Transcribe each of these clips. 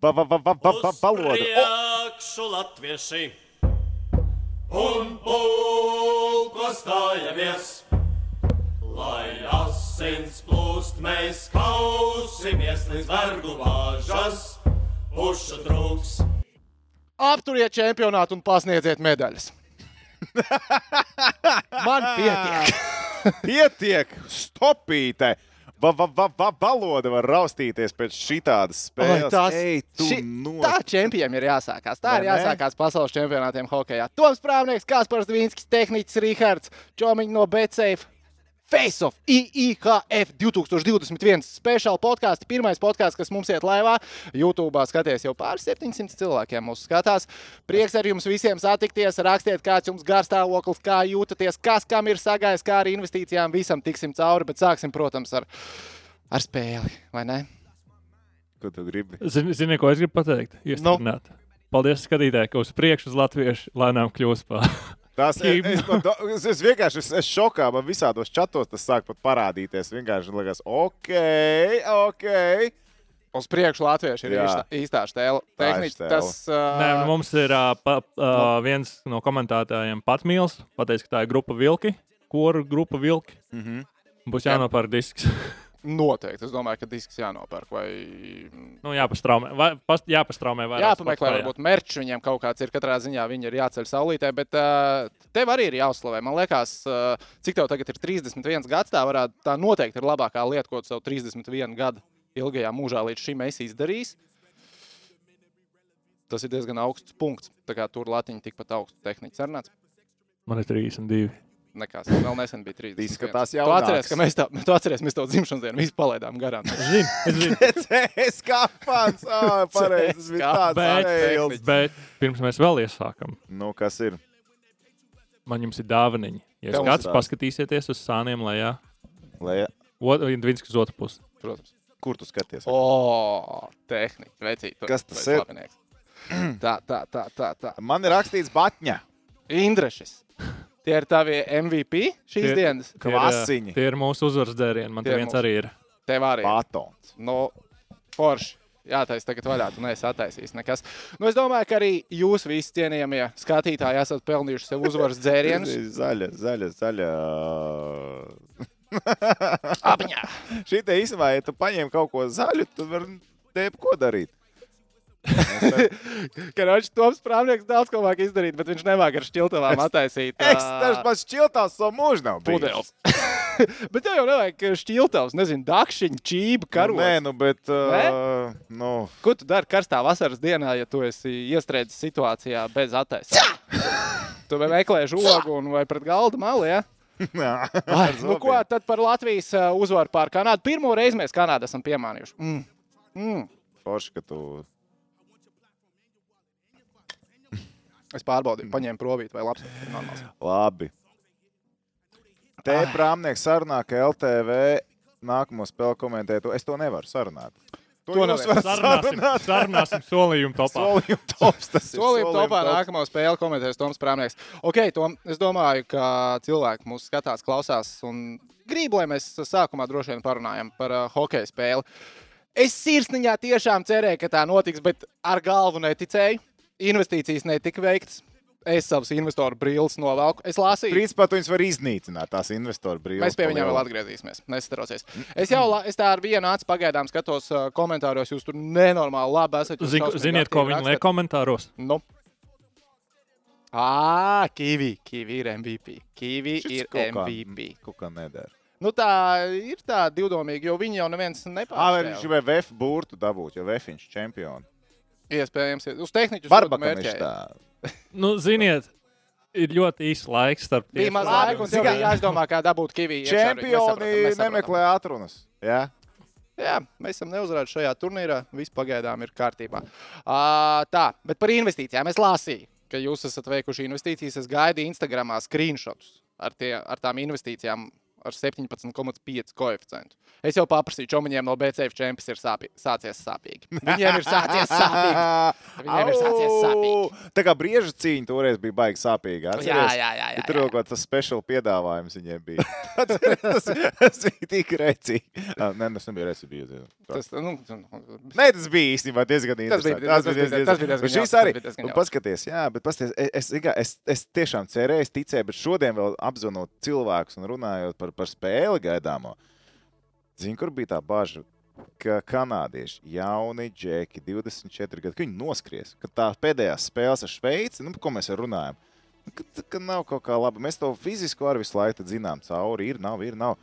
va, va, va, va, va, va, valoda. O, Priekšu latvieši un pulko stājamies. Lai asins plūst, mēs kausimies līdz vergu vāžas, pušu trūks. Apturiet čempionātu un pasniedziet medaļas. Man pietiek. pietiek, stopīte. Va, va, va, va, valoda var raustīties pēc šitādas Oi, spēles. tas- Ej, tu ši- no- Tā čempionam ir jāsākās. Tā Vai ir ne? jāsākās pasaules čempionātiem hokeja. Toms Prāvnieks, Kaspars Dvīnskis, tehniķis Rihards, Čomiņš no Betsafe. Face of IIHF 2021 speciāla podkāsts. Pirmais podkāsts, kas mums iet laivā. YouTube skaties jau pāri 700 cilvēkiem. Mūsu skatās. Prieks ar jums visiem satikties. Rakstiet, kāds jums garstāvoklis, kā jūtaties, kas kam ir sagājis, kā ar investīcijām. Visam tiksim cauri, bet sāksim, protams, ar, ar spēli. Vai ne? Ko tu gribi? Zini, zini, ko es gribu pateikt? Iestiprināt. Paldies, skatītāji, ka uz priekšu uz latviešu lēnām kļūst par. Tas, es, Kim. es, pat do- es, es vienkārši šokā. Man visādos čatos tas sāk pat parādīties. Vienkārši liekas, ok, ok. Uz priekšu latvieši ir Jā. īstā, ir Tehniski tas uh, Nē, nu, mums ir uh, pa, uh, viens no komentētājiem, Patmīls, pateicis, ka tā ir grupa Vilki, kuru grupa Vilki. Mm -hmm. Būs jānopērk disks. noteikti. Es domāju, ka disks jānopērk vai nu, jāpastraumē, vai, pas, jāpastraumē vairāk. jāpameklē. Varbūt merčs viņiem kaut kāds ir. Katrā ziņā viņi ir jāceļ saulītē, bet uh, tev arī ir jāuzslavē. Man liekas, uh, cik tev tagad ir 31 gads, tā varētu, tā noteikti ir labākā lieta, ko tu savu 31 gadu ilgajā mūžā līdz šim esi izdarījis. Tas ir diezgan augsts punkts. Tā kā tur latiņa tikpat augsts tehniski sarunāts. Man ir 32. Nekas, vēl nesen bija 30. Izskatās Tu jaunāks. atceries, ka mēs, tā, tu atceries, mēs to dzimšanas dienu visu palaidām garām. Zini, es zinu. CS kāpans. Ah, pareizi. Tas bija tāds Bet, ēls. bet pirms mēs vēl iesākam, Nu, kas ir? man jums ir dāvaniņa. Ja Tev jūs kāds paskatīsieties uz sāniem lejā, Lai, Vins, kas otru pusi. Protams. kur tu skaties? O, tehnika, vecīt. Kas tas ir? Tā, tā, tā, tā. tā. Man ir rakstīts Batņa. Indrešs. Tie ir tavi MVP šīs Tie- dienas. Tie ir, Kvasiņi. Tie ir mūsu uzvaras dzērieni. Man Tie viens mūsu. arī ir. Tev arī. Batons. Nu, forši. Jā, tas tagad vaļā, tu neesi attaisījis nekas. Nu, es domāju, ka arī jūs visi cienījamie skatītāji esat pelnījuši sev uzvaras dzērienus. Zaļa, zaļa, zaļa. Apņā! Šī te īstenībā, ja tu paņem kaut ko zaļu, tad var te ko darīt. Karoči, Toms Prāvnieks daudz ko vajag izdarīt, bet viņš nemāk ar šķiltavām attaisīt. Es tas pats čiltās savu mūžu nav bijis. Pudeles. bet tev jau nevajag šķiltavas, nezinu, dakšiņu, čību, karogu. Nē, nu, bet. Uh, nu, Ko tu dari karstā vasaras dienā, ja tu esi iestrēdzis situācijā bez attaisnojuma? tu meklē žogu un vai pret galda malu, ja? Ai, nu ko tad par Latvijas uzvaru pār Kanādu? Pirmo reizi mēs Kanādu esam piemānījuši. Mm. Mm. Forši, ka tu. Es pārbaudīju, paņēmu provītu, vai labs ir normāls. Labi. Te prāmnieks sarunā, ka LTV nākamo spēli komentē. To. Es to nevaru sarunāt. To, To jūs varat Sarunāsim, sarunāt. sarunāsim solījumu topā. Solījuma tops. Tas ir Solījuma topā tops. nākamo spēli komentēs Toms Prāmnieks. Ok, Tom, es domāju, ka cilvēki mūs skatās, klausās un grib, lai mēs sākumā droši vien parunājam par uh, hokeja spēli. Es sirsniņā tiešām cerēju, ka tā notiks, bet ar galvu neticēju. Investīcijas netika veiktas. Es savus investoru brilles novelku. Es lasīju. Principā tu viņus var iznīcināt, tās investoru brīvības. Mēs pie viņiem vēl atgriezīsimies. Nesatraucies. Es jau la- es tā ar vienu acu pagaidām skatos uh, komentāros. Jūs tur nenormāli labi esat. Zin, ziniet, ko viņi liek komentāros? Nu. Ā, Kiwi. Kiwi ir MVP. Kiwi Šis ir kaut kā- MVP. Kaut kā nedara. Nu, tā ir tā divdomīga, jo viņi jau neviens Ā, vai viņš gribēja VF burtu dabūt, jo VF viņš čempions. Iespējams, uz viņš tā. Nu, ziniet, ir ļoti īsts laiks starp Bija maz laika, un bija jāizdomā, kā dabūt Kiwi. iekšā, bet mēs Čempioni nemeklē atrunas. Jā, Jā, mēs esam neuzvarējuši šajā turnīrā. Viss pagaidām ir kārtībā. Uh, tā, bet par investīcijām es lasīju, ka jūs esat veikuši investīcijas. Es gaidu Instagramā screenshotus ar, tie, ar tām investīcijām. Ar 17,5 koeficientu. Es jau paprasīju, čomiņiem no BCF čempions ir sāpī, sācies sāpīgi. Viņiem ir sācies sāpīgi. Viņiem ir sācies sāpīgi. Tā kā brieža cīņa toreiz bija baigi sāpīga. Jā, jā, jā. jā, tur kaut kāds speciāls piedāvājums viņiem bija. tas, tas bija tik. Ah, Nē, tas nebija rēcīgi. Tas, nu, Nē, tas bija īstenībā diezgan bija- interesanti. tas bija- tas bija diezgan Bet Šis arī. bija jauks. Paskaties, jā, bet paskaties, es, es, es, es tiešām cerēju, es ticēju, bet šodien vēl apzvanot cilvēkus un runājot par, par spēli gaidāmo. Zini, kur bija tā bažas? Ka kanādieši, jauni džeki, 24 gadi, viņi noskries. Ka tā pēdējā spēle ar Šveici, nu, par ko mēs runājam, ka, ka nav kaut kā laba. Mēs to fiziski arī visu laiku zinām, cauri ir, nav, ir, nav.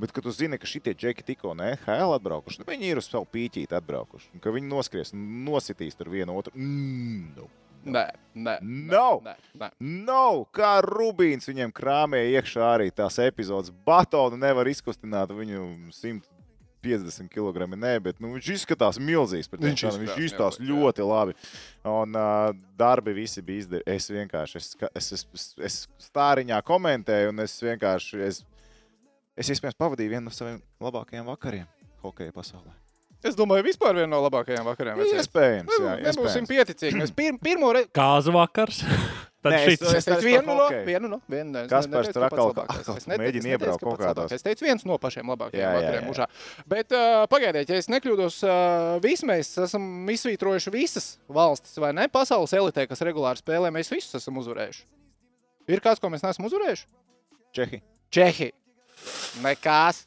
Bet, kad tu zini, ka šie džeki tikko no NHL atbraukuši, nu, viņi ir uz savu pīķīti atbraukuši. Viņi noskries nositīs tur vienu otru. Mm, nu. Nē, nē. Nav. Nē, nē. Nav kā Rubīns viņiem krāmēja iekšā arī tās epizodes. Batonu nevar izkustināt viņu 150 kg. Nē, bet nu, viņš izskatās milzīgs. Viņš kādiem. Viņš izskatās izskatās milzīgs, jā. ļoti labi. Un uh, darbi visi bija izdarīti. Es vienkārši es, es, es, es, es stāriņā komentēju, un es vienkārši. Es, es iespējams pavadīju vienu no saviem labākajiem vakariem hokeja pasaulē. Es domāju, vispār viena no labākajām vakariem. Iespējams, jā. Iespējams. pieticīgi. Mēs pir, pirmo reizi. Kāzu vakars. Tad Nē, es- šis. Es teicu, par vienu no, vienu no, vienu no. Es Kaspars ne- neteicu, tur ka pats atkal- Es mēģina es iebraukt ka kaut labākais. Es teicu, viens no pašiem labākajiem Jā, jā, vakariem jā. mūžā. Bet uh, pagaidiet, ja es nekļūdos, uh, visi mēs esam izsvītrojuši visas valstis, vai ne? Pasaules elitē, kas regulāri spēlē, mēs visus esam uzvarējuši. Ir kāds, ko mēs neesam uzvarējuši? Čehi. Čehija. Nekas.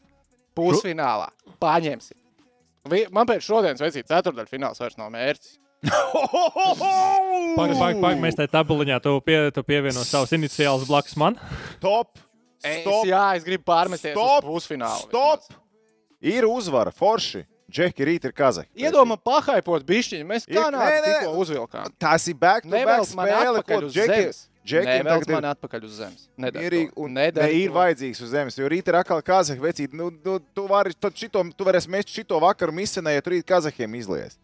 Pusfinālā. Paņemsim. Man pēc šodienas veicīt ceturdaļfināls vairs nav mērķis. Pagaid, pagaid, pagaid, mēs tajā tabuliņā tu, pie, tu pievieno savus iniciālus blakus man. Top! Es, Stop! jā, es gribu pārmesties Stop! uz pusfinālu. Stop! vismaz. Ir uzvara, forši. Džeki rīt ir kazahi. Iedomā, pahaipot bišķiņu. Mēs Kanādu tikko uzvilkām. Tas ir back to back spēle, ko Džeki. Džekiem tagad ir atpakaļ uz zemes. Mierīgi un ne, ir vajadzīgs uz zemes. Jo rīt ir atkal kazahi vecīt. Nu, nu, tu, vari, tad šito, tu varēsi mest šito vakaru misenē, ja tu rīt kazahiem izlies.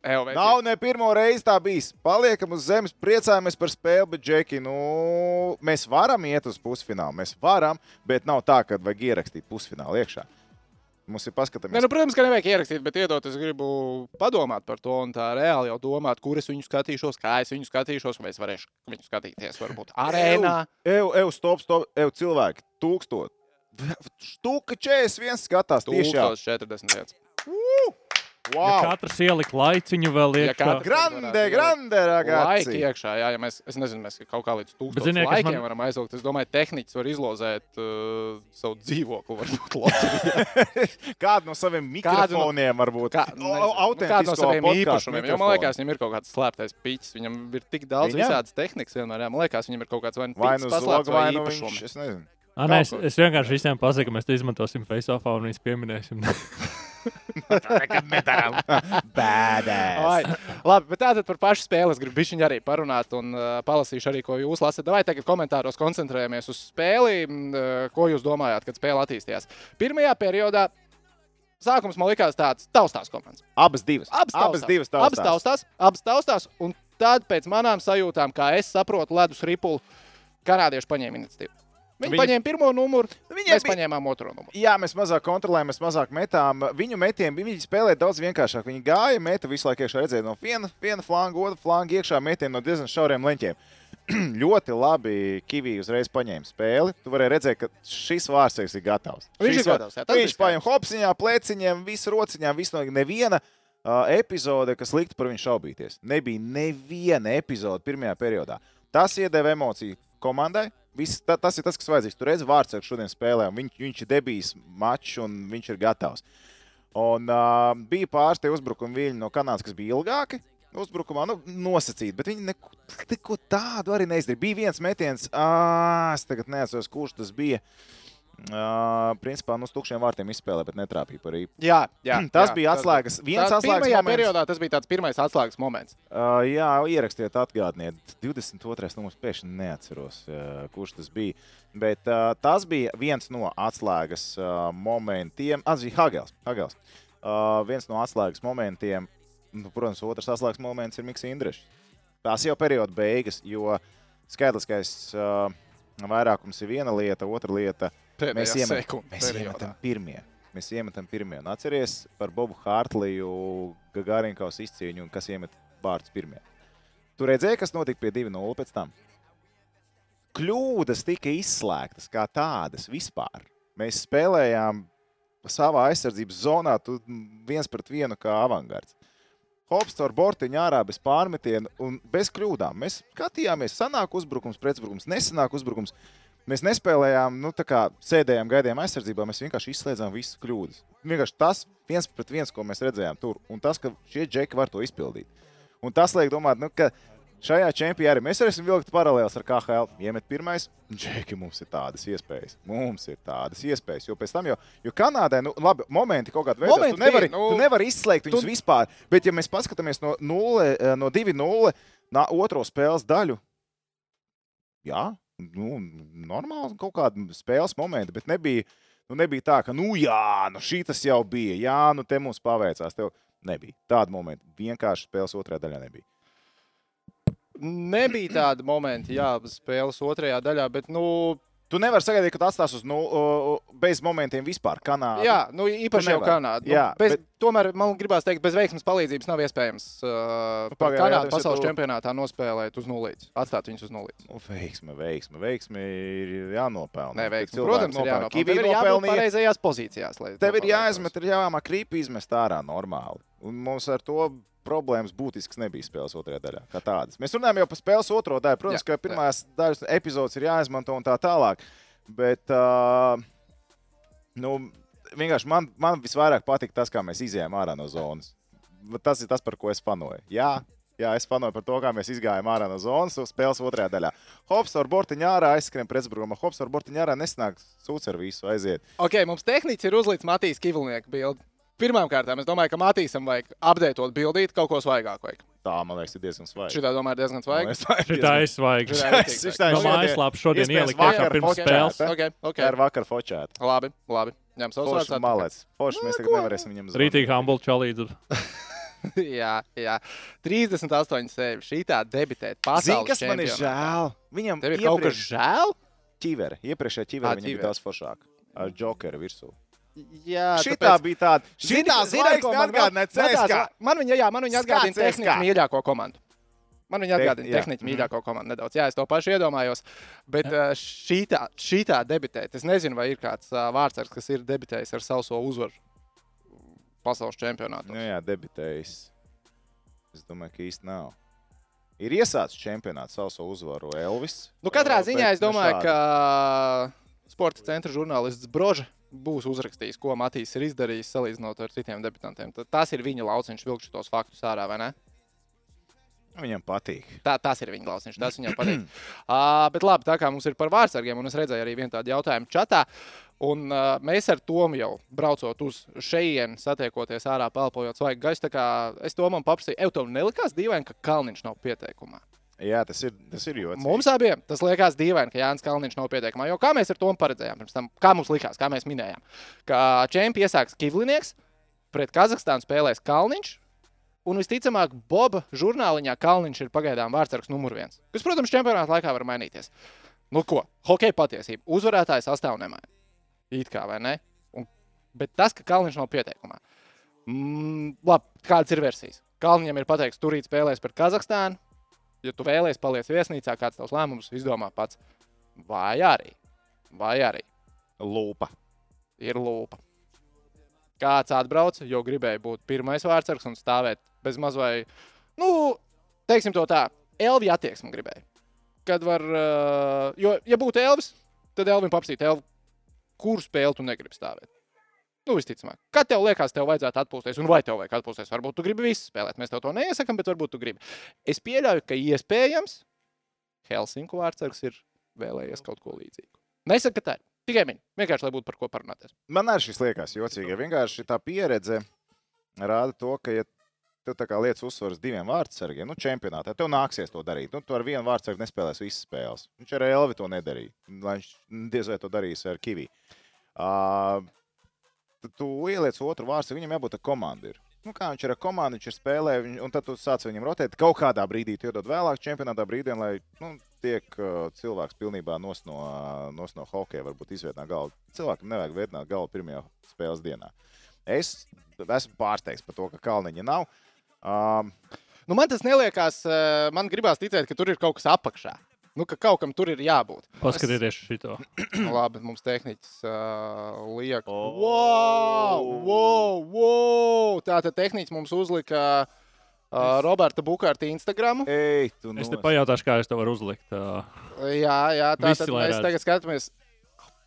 Evo, vecīt. Nav ne pirmo reizi tā bijis. Paliekam uz zemes, priecājamies par spēli, bet Džeki, nu, mēs varam iet uz pusfinālu. Mēs varam, bet nav tā, ka vajag ierakstīt pusfinālu iekšā mums ir paskatāmies. Ne, nu, protams, ka nevajag ierakstīt, bet iedot, es gribu padomāt par to un tā reāli jau domāt, kur es viņu skatīšos, kā es viņu skatīšos, vai es varēšu viņu skatīties varbūt arēnā. Eju, eju, stop, stop, eju, cilvēki, tūkstot. Štuka 41 skatās. 1041. Wow. Ja katrs ielikt laiciņu vēl iekšā. Ja katrs, grande, grande, ragazzi. Laiki iekšā, jā, ja mēs, es nezinu, mēs kaut kā līdz tūkstošiem laikiem man... varam aizvilkt. Es domāju, tehniķis var izlozēt uh, savu dzīvokli, varbūt loterijā. kādu no saviem mikrofoniem no, varbūt. Kā, nezinu, nu, Autentisko nu, no saviem īpašumiem. Mikrofonu. Jo man liekas, viņam ir kaut kāds slēptais pīķis. Viņam ir tik daudz viņam? visādas tehnikas vienmēr. Jā. Man liekas, viņam ir kaut kāds vai nu pīķis paslēpts vai, nu īpašums. Viņš, es nezinu. A, nē, es, es vienkārši visiem pasaku, ka mēs te izmantosim face-off un viņus pieminēsim. Nekad nedaram. Badass. Ai, labi, bet tātad par pašu spēli es gribu bišķiņu arī parunāt un uh, palasīšu arī, ko jūs lasat. Vai tagad komentāros koncentrējamies uz spēli, uh, ko jūs domājāt, kad spēle attīstījās. Pirmajā periodā sākums man likās tāds taustās komandas. Abas divas. Abas Abas taustās. divas Abas taustās. taustās, abas taustās, un tad pēc manām sajūtām, kā es saprotu, ledus ripulu, kanādieši paņēma iniciatīvu. Viņi, Viņi- paņēma pirmo numuru, Viņiem mēs bija- paņēmām otro numuru. Jā, mēs mazāk kontrolējām, mēs mazāk metām. Viņu metieni, viņi spēlēja daudz vienkāršāk. Viņi gāja, meta visu laiku iekšā, redzēja no viena, viena flanga, otra flanga iekšā, metieni no diezgan šauriem leņķiem. ļoti labi Kivija uzreiz paņēma spēli. Tu vari redzēt, ka šis vārds ir gatavs. Viņš Šis ir gatavs, jā, Viņš paņem hopsiņā, pleciņiem, visu rociņā, visu no neviena. Uh, epizode, kas liktu par viņu šaubīties. Nebija neviena epizode pirmajā periodā. Tas iedeva emociju komandai. Viss, ta, tas ir tas, kas vajadzīgs. Tur vārds ar šodien spēlēm. Viņš, viņš ir debijis mačs un viņš ir gatavs. Un, uh, bija pāris tie uzbrukumi viļņi no Kanādas, kas bija ilgāki. Uzbrukumā nu, nosacīti, bet viņi neko, neko tādu arī neizdarīja. Bija viens metiens, ā, es tagad neatceros, kurš tas bija. Uh, principā no tukšiem vārtiem izspēlēja, bet netrāpīja par īpu. Jā, jā, Tas jā, bija atslēgas. Viens Tā, atslēgas pirmajā moments. periodā tas bija tāds pirmais atslēgas moments. Uh, jā, ierakstiet, atgādniet, 22. numurs pēkšņi neatceros, uh, kurš tas bija. Bet uh, tas bija viens no atslēgas uh, momentiem. Tas bija Hagels. Hagels. Uh, viens no atslēgas momentiem, nu, protams, otrs atslēgas moments ir Mikls Indrišs. Tās jau perioda beigas, jo skaitliskais uh, vairākums ir viena lieta, otra lieta. Pēdējā Mēs iemetam, sekunde mēs periodā. iemetam pirmie. Mēs iemetam pirmie. Un atceries par Bobu Hārtliju, Gagarinkaus izcīņu un kas iemet vārdus pirmie. Tu redzēji, kas notika pie 2-0 pēc tam? Kļūdas tika izslēgtas kā tādas vispār. Mēs spēlējām savā aizsardzības zonā, tu viens pret vienu kā avangards. Hops ar bortiņu ārā bez pārmetiena un bez kļūdām. Mēs skatījāmies, sanāk uzbrukums, pretuzbrukums, nesanāk uzbrukums. Mēs nespēlējām, nu, tā kā sēdējām, gaidījām aizsardzībā, mēs vienkārši izslēdzām visas kļūdas. Vienkārši tas viens pret viens, ko mēs redzējām tur, un tas, ka šie džeki var to izpildīt. Un tas liek domāt, nu, ka šajā čempionā mēs varēsim vilkt paralēlus ar KHL. Iemet pirmais, džeki, mums ir tādas iespējas. Mums ir tādas iespējas. Jo pēc tam jau, jo Kanādai, nu, labi, momenti kaut kādā veidā, tu nevari, nu- tu nevari izslēgt viņus tu- vispār. Bet, ja mēs paskatāmies no, 0, no 2-0, na, otro spēles daļu, jā, nu, normāli kaut kāda spēles momenti, bet nebija, nu, nebija tā, ka, nu, jā, nu, šī tas jau bija, jā, nu, te mums paveicās. Tev nebija tāda momenta. Vienkārši spēles otrajā daļā nebija. Nebija tāda momenta, jā, spēles otrajā daļā, bet, nu, Tu nevari sagaidīt, ka tu atstās uz nu, bez momentiem vispār. Kanāda. jā, nu īpaši jau. Kanāda. Nu, Jā, bez, bet-. Tomēr man gribās teikt, bez veiksmes palīdzības nav iespējams uh, Nu, pagaidi, Kanādu tas pasaules tu- čempionātā nospēlēt uz nulles, atstāt viņus uz nulles. Nu, veiksme, veiksme, veiksme ir jānopelna. Nē, veiksme. Protams, ir nopelna. jānopelna. Tev ir jābūt pareizajās pozīcijās. Tev ir jāizmet, ir jāmāk rīpi izmest ārā normāli. Un mums ar to problēmas būtisks nebija spēles otrajā daļā. Mēs runājam jau par spēles otro daļu. Protams, Jā, ka pirmās daļas epizodes ir jāizmanto un tā tālāk. Bet uh, nu, vienkārši man, man visvairāk patīk tas, kā mēs izējām ārā no zonas. Tas ir tas, par ko es fanoju. Jā, Jā, es panoju par to, kā mēs gājām ārā no zonas spēles otrajā daļā. Hops ar bortiņu ārā aizskrien pretuzbrukumā. Hops ar bortiņu ārā nesnāk sūds ar visu aiziet. Ok, mums tehniski ir uzlīts Matīs Kivlnieka bildi. Pirmkārt, es domāju, ka Matīsam vajag apdeitot bildīt kaut ko svaigāku. Vajag. Tā, man liekas, ir diezgan svaigi. Šitā, domāju, ir diezgan svaigi. Šitā aizsvaigta. Šitā Šitā- ir No šodien- mājaslapas šodien iespējams ielikt iekšā vakar pirms spēles. Ok, ok. Tā ir vakar fočēta. Labi, labi. Ņem savus vārdus. malets. Forši mēs tagad nevarēsim viņam zvanīt. Rītīgi Humble čalīdzi. jā, jā. 38 sevi. Šī tā debitēt. Zini, kas man ir žēl? Viņam Tev ir kaut kas žēl? ķivere. Iepriekšējā ķivere viņam bija daudz foršāk. Ar jokeru virsū. Jā, Šitā bija tāda. Zini, zvaigzne ko man atgādināja CSKA. Man viņa, jā, man viņa atgādina CSKA. tehniski mīļāko komandu. Man viņa atgādina jā. tehniski mīļāko komandu nedaudz. Jā, es to pašu iedomājos. Bet ā, šitā, šitā debitēt, es nezinu, vai ir kāds ā, vārdsargs, kas ir debitējis ar savu uzvaru pasaules čempionātā. Nu jā, debitējis. Es domāju, ka īsti nav. Ir iesācis čempionāts savu savu uzvaru Elvis. Nu, katrā ziņā es domāju, ka sporta centra žurnālists Brožs būs uzrakstījis, ko Matīs ir izdarījis salīdzinot ar citiem debitantiem. Tad Tas ir viņa lauciņš, vilkšu tos faktus ārā, vai ne? Viņam patīk. Tā, tas ir viņa lauciņš, tas viņam patīk. uh, bet labi, tā kā mums ir par vārdsargiem, un es redzēju arī vienu tādu jautājumu čatā. Un, uh, mēs ar Tomu jau braucot uz šejienu, satiekoties ārā, pelpojot svaigu gaisu. Es Tomam paprasīju, Evo, tev nelikās dīvaini, ka Kalniņš nav pieteikumā. Jā, tas ir, tas ir jocīgi. Mums abiem tas liekas dīvaini, ka Jānis Kalniņš nav pieteikumā. Jo kā mēs ar to paredzējām, pirms tam, kā mums likās, kā mēs minējām, ka čempions iesāks Kivlinieks, pret Kazahstānu spēlēs Kalniņš. Un visticamāk, Boba žurnāliņā Kalniņš ir pagaidām vārdsargs numur viens. Kas, protams, čempionāta laikā var mainīties. Nu, ko? Hokeja patiesība. Uzvarētājs sastāv nemaina. It kā vai ne? Un, bet tas, ka Kalniņš nav pieteikumā. Mm, labi, kādas ir versijas? Kalniņam ir pateikts, turīt spēlēs pret Kazahstānu. Ja tu vēlēsies paliec viesnīcā, kāds tavs lēmums, izdomā pats. Vai arī, vai arī Lūpa. ir lūpa. Kāds atbrauca, jo gribēja būt pirmais vārdsargs un stāvēt bez maz vai, nu, teiksim to tā, Elvija attieksmi gribēja. Kad var, uh, jo, ja būtu Elvis, tad Elvim paprasīt, Elvi, kur spēli tu negribi stāvēt. Nu, visticamāk, kad tev liekas, tev vajadzētu atpūsties, un vai tev vajag atpūsties, varbūt tu gribi visu spēlēt. Mēs tev to neiesakām, bet varbūt tu gribi. Es pieļauju, ka iespējams Helsinku vārdsargs ir vēlējies kaut ko līdzīgu. Nesaku, ka tā ir. Tikai viņi. Vienkārši, lai būtu par ko parunāties. Man arī šis liekas jocīgi. Vienkārši tā pieredze rāda to, ka, ja tev tā kā lietas uzsvars diviem vārdsargiem, nu, čempionātā, tev nāksies to darīt. Nu, tu ar vienu vārdsargu nespēlēsi visas spēles. Viņš ar Elvi to nedarīja. Viņš diez vai to darīs ar Kivī. Uh, tad tu ieliec otru vārstu, viņam jābūt. Ir. nu, kā viņš ir ar komandu, viņš ir spēlē, viņ, un tad tu sāc viņam rotēt. Kaut kādā brīdī tu iedod vēlāk čempionātā brīdī, lai nu, tiek uh, cilvēks pilnībā nos no, nos no hokeja, varbūt izvietnā galvu. Cilvēkam nevajag vietināt galvu pirmajā spēles dienā. Es esmu pārsteigts par to, ka Kalniņa nav. Um, Nu, man tas neliekās, eh, man gribās ticēt, ka tur ir kaut kas apakšā. Nu, ka kaut kam tur ir jābūt. Paskatieties šo. Nu, Labi, mums tehniķis uh, liek. Oh. Wow, wow, wow. Tā tad tehniķis mums uzlika uh, Roberta Bukārta Instagram. ej, tu Es te pajautāšu, kā es to varu uzlikt. ā. Jā, jā tā tad mēs tagad skatāmies.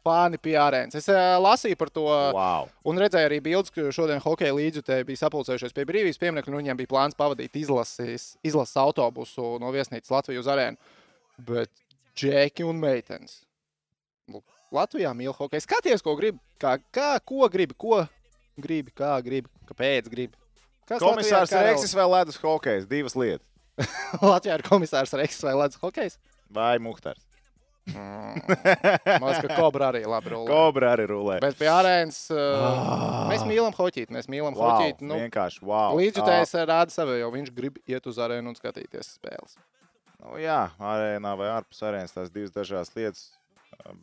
Fani pie arēnas. Es uh, lasīju par to, wow. Un redzēju arī bildes, ka šodien hokeja līdzjutēji bija sapulcējušies pie brīvības pieminiekta, un viņiem bija plāns pavadīt izlases, izlases autobusu no viesnīcas Latvijas uz arēnu. Bet džeki un meitenes. Lūk, Latvijā mīl hokeju. Skaties, ko gribi. Kā, kā, ko gribi, ko gribi, kā gribi, kāpēc gribi. Kas Komisārs Latvijā Reksis vai Ledus hokejs? Divas lietas. Latvijā ir komisārs Reksis vai Latvijas hokejs. Vai Muhtars? Man liekas, ka Kobra arī labi rulē. Kobra arī rulē. Bet pie arēnas uh, Ah. mēs mīlam hoķīt. Mēs mīlam Wow, hoķīt. Nu, vienkārši wow. Līdzjutējs rāda sevi, jo viņš grib iet uz arēnu un skatīties spēles. Nu, jā, arēnā vai ārpus arēnas tās divas dažādas lietas.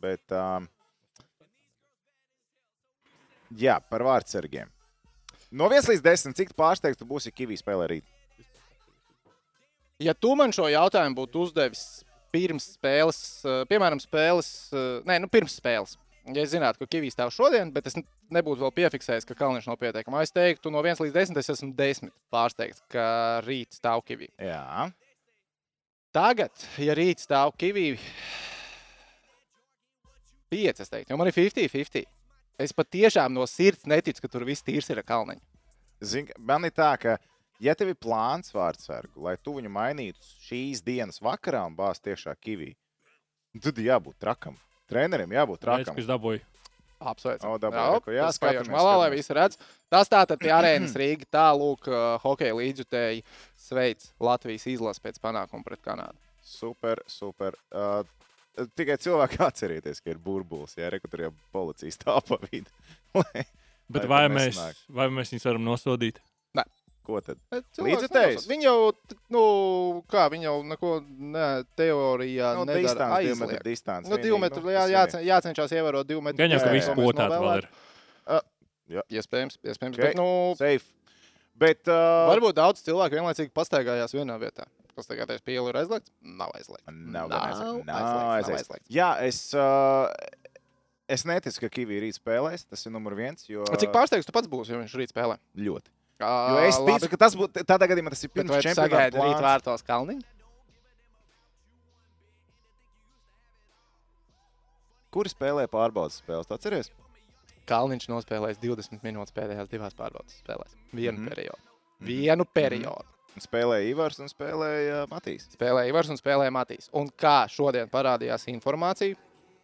Bet, um, jā, par vārdsargiem. No 1 līdz 10, cik pārsteigts tu būsi, ja Kavī spēlē rīt? Ja tu man šo jautājumu būtu uzdevis pirms spēles, piemēram, spēles, nē, nu pirms spēles. Ja es zinātu, ka Kavijs stāv šodien, bet es nebūtu vēl piefiksējis, ka Kalniņš nav pietiekami, es teiktu, no 1 līdz 10 es esmu 10 pārsteigts, ka rīt stāv Kavijs. Tagad, ja rīt stāv Kavijs, 5, es teiktu, jo man ir 50-50. Es patiešām no sirds neticu, ka tur viss tīrs ir ar Kalniņu. Zin, man ir tā, ka, ja tev ir plāns vārdsargu, lai tu viņu mainītu šīs dienas vakarā un bāzt tiešā Kavī, tad jābūt trakam. Trenerim jābūt trakam. ka es dabūju. Apsveicam. O, dabūj, Jā, skatāmies, malā, lai visi redz. Tas tātad pie arēnas Rīga tālūk uh, hokeja līdzjutēji sveic Latvijas izlasi pēc panākuma pret Kanādu. Super, super. Uh, tikai cilvēki atcerieties, ka ir burbulis, ja reku tur jau policijas tāpa vidi. Lai- Bet vai mēs, vai mēs viņus varam nosodīt? Ko tad? Nenosaka. Viņi jau, nu, kā, viņi jau neko ne, teorijā Nu, nedara distance, divu metru distance. Nu, divu vienīgi, metru, nu, jā, jācen, jācenšas ievērot divu metru. Gan jau, ka Jā, viss jā. potēt vēl ir. Iespējams, iespējams. Okay. Bet, nu, Safe. Bet, uh, varbūt daudz cilvēku vienlaicīgi pastaigājās vienā vietā. Tas tagad ir pieeja ir aizliegts? Nav aizliegts. Nav, Nav aizliegts. Nav aizliegts, nav aizliegts. Jā, es, uh, es neticu, ka Kavī rīt spēlēs. Tas ir numur viens. Jo, Cik pārsteigts tu pats būsi, ja viņš rīt spēlē? Ļoti. Jo Jo es ticu, ka tas būtu tādā gadījumā, tas ir pirms tu čempionāta sagaidi rīt vārtos Kalniņu? Kuri spēlē pārbaudas spēles? Atceries? Kalniņš nospēlēs 20 minūtes pēdējās divās pārbaudas spēlēs. Vienu mm Mhm. -hmm. periodu. Vienu periodu. Spēlēja Ivars un spēlēja Matīs. Spēlēja Ivars un spēlēja Matīs. Un kā šodien parādījās informācija,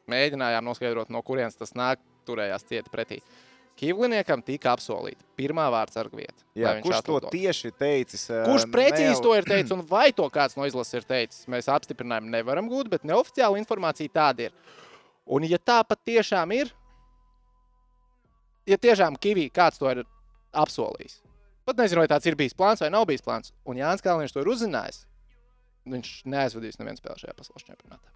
mēģinājām noskaidrot, no kurienes tas nāk, turējās cieti pretī. Kīvliniekam tika apsolīta pirmā vārdsarga vieta. Jā, kurš to atlidot. tieši teicis? uh, Kurš precīzi ne- to ir teicis, un vai to kāds no izlases ir teicis? Mēs apstiprinājumu nevaram gūt, bet neoficiāla informācija tāda ir. Un, ja tā patiešām ir, ja tiešām Kavī kāds to ir apsolījis, pat nezinu, vai tāds ir bijis plāns vai nav bijis plāns, un Jānis Kalniņš to ir uzzinājis, viņš neaizvadīs nevienu spēli šajā pasaules čempionātā.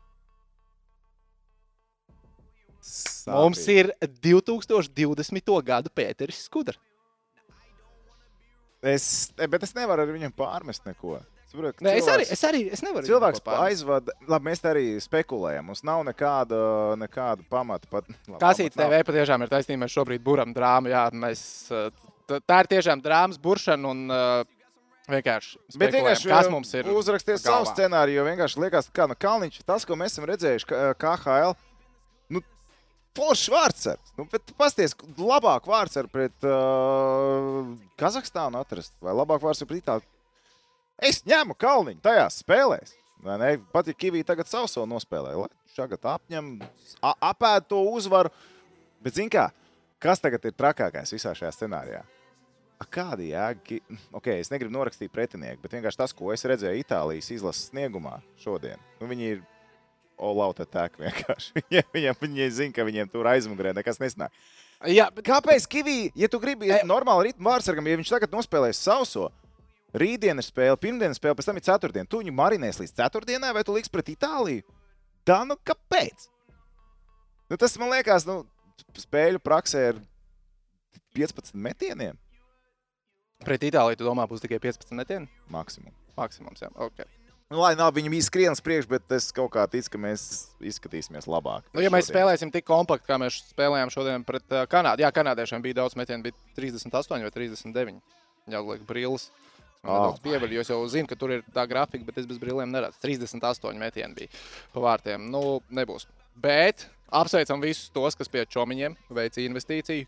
Sāpīgi. Mums ir 2020. gada Pēteris Skudra. Es, e, bet es nevaru ar viņam pārmest neko. Saprotu, Ne, es, arī, cilvēks- es, arī, es nevaru. Cilvēks aizvada, labi, mēs arī spekulējam. Mums nav nekāda, nekāda pamata. Pat, labi, pamats nav. TV patiešām ir taisnība. Mēs šobrīd buram drāmu. Jā, mēs, t- tā ir tiešām drāmas buršana un uh, vienkārši. Bet vienkārši kas mums ir. uzrakstīt savu scenāriju, jo vienkārši liekas, ka nu, Kalniņš, tas, ko mēs esam redzējuši, KHL, foršs vārdsargs. Nu, pasties, labāk vārdsargs pret uh, Kazahstānu atrast, vai labāk vārdsargs pret Itāliju. Es ņemu Kalniņu tajās spēlēs. Ne? Pat ja Kavī tagad savu savu nospēlē, lai tagad apņem, apēd to uzvaru. Bet, zin kā, kas tagad ir trakākais visā šajā scenārijā? A, Kāda jēga? ki- Okay, es negribu norakstīt pretinieku, bet vienkārši tas, ko es redzēju Itālijas izlases sniegumā šodien, nu, viņi ir all out attack vienkārši. Viņiem, viņiem, viņi zina, ka viņiem tur aizmugurē nekas nesnāk. Jā, bet Kāpēc Kavī, ja tu gribi e... normāli ritmu vārsargam, ja viņš tagad nospēlēs sauso, rītdiena ir spēle, pirmdiena spēle, pēc tam ir ceturtdiena, tu viņu marinēs līdz ceturtdienai, vai tu liks pret Itāliju? Tā nu kāpēc? Nu, tas man liekas, nu, spēļu praksē ir 15 metieniem pret Itāliju, tu domā, būs tikai 15 metieni? maksimums. Maksimums, jā. Okay. Nu, lai nav viņam īsti skrien uz priekšu, bet es kaut kā ticu, ka mēs izskatīsimies labāk. Nu, ja mēs šodien. spēlēsim tik kompakti, kā mēs spēlējām šodien pret Kanādu, jā, kanādiešiem bija daudz metienu, bija 38 vai 39. Jā, liek, brīlis. Oh pieviļ, jo es jau zinu, ka tur ir tā grafika, bet es bez brīlēm neredzu. 38 metieni bija pa vārtiem. Nu, nebūs. Bet apsveicam visus tos, kas pie čomiņiem veica investīciju.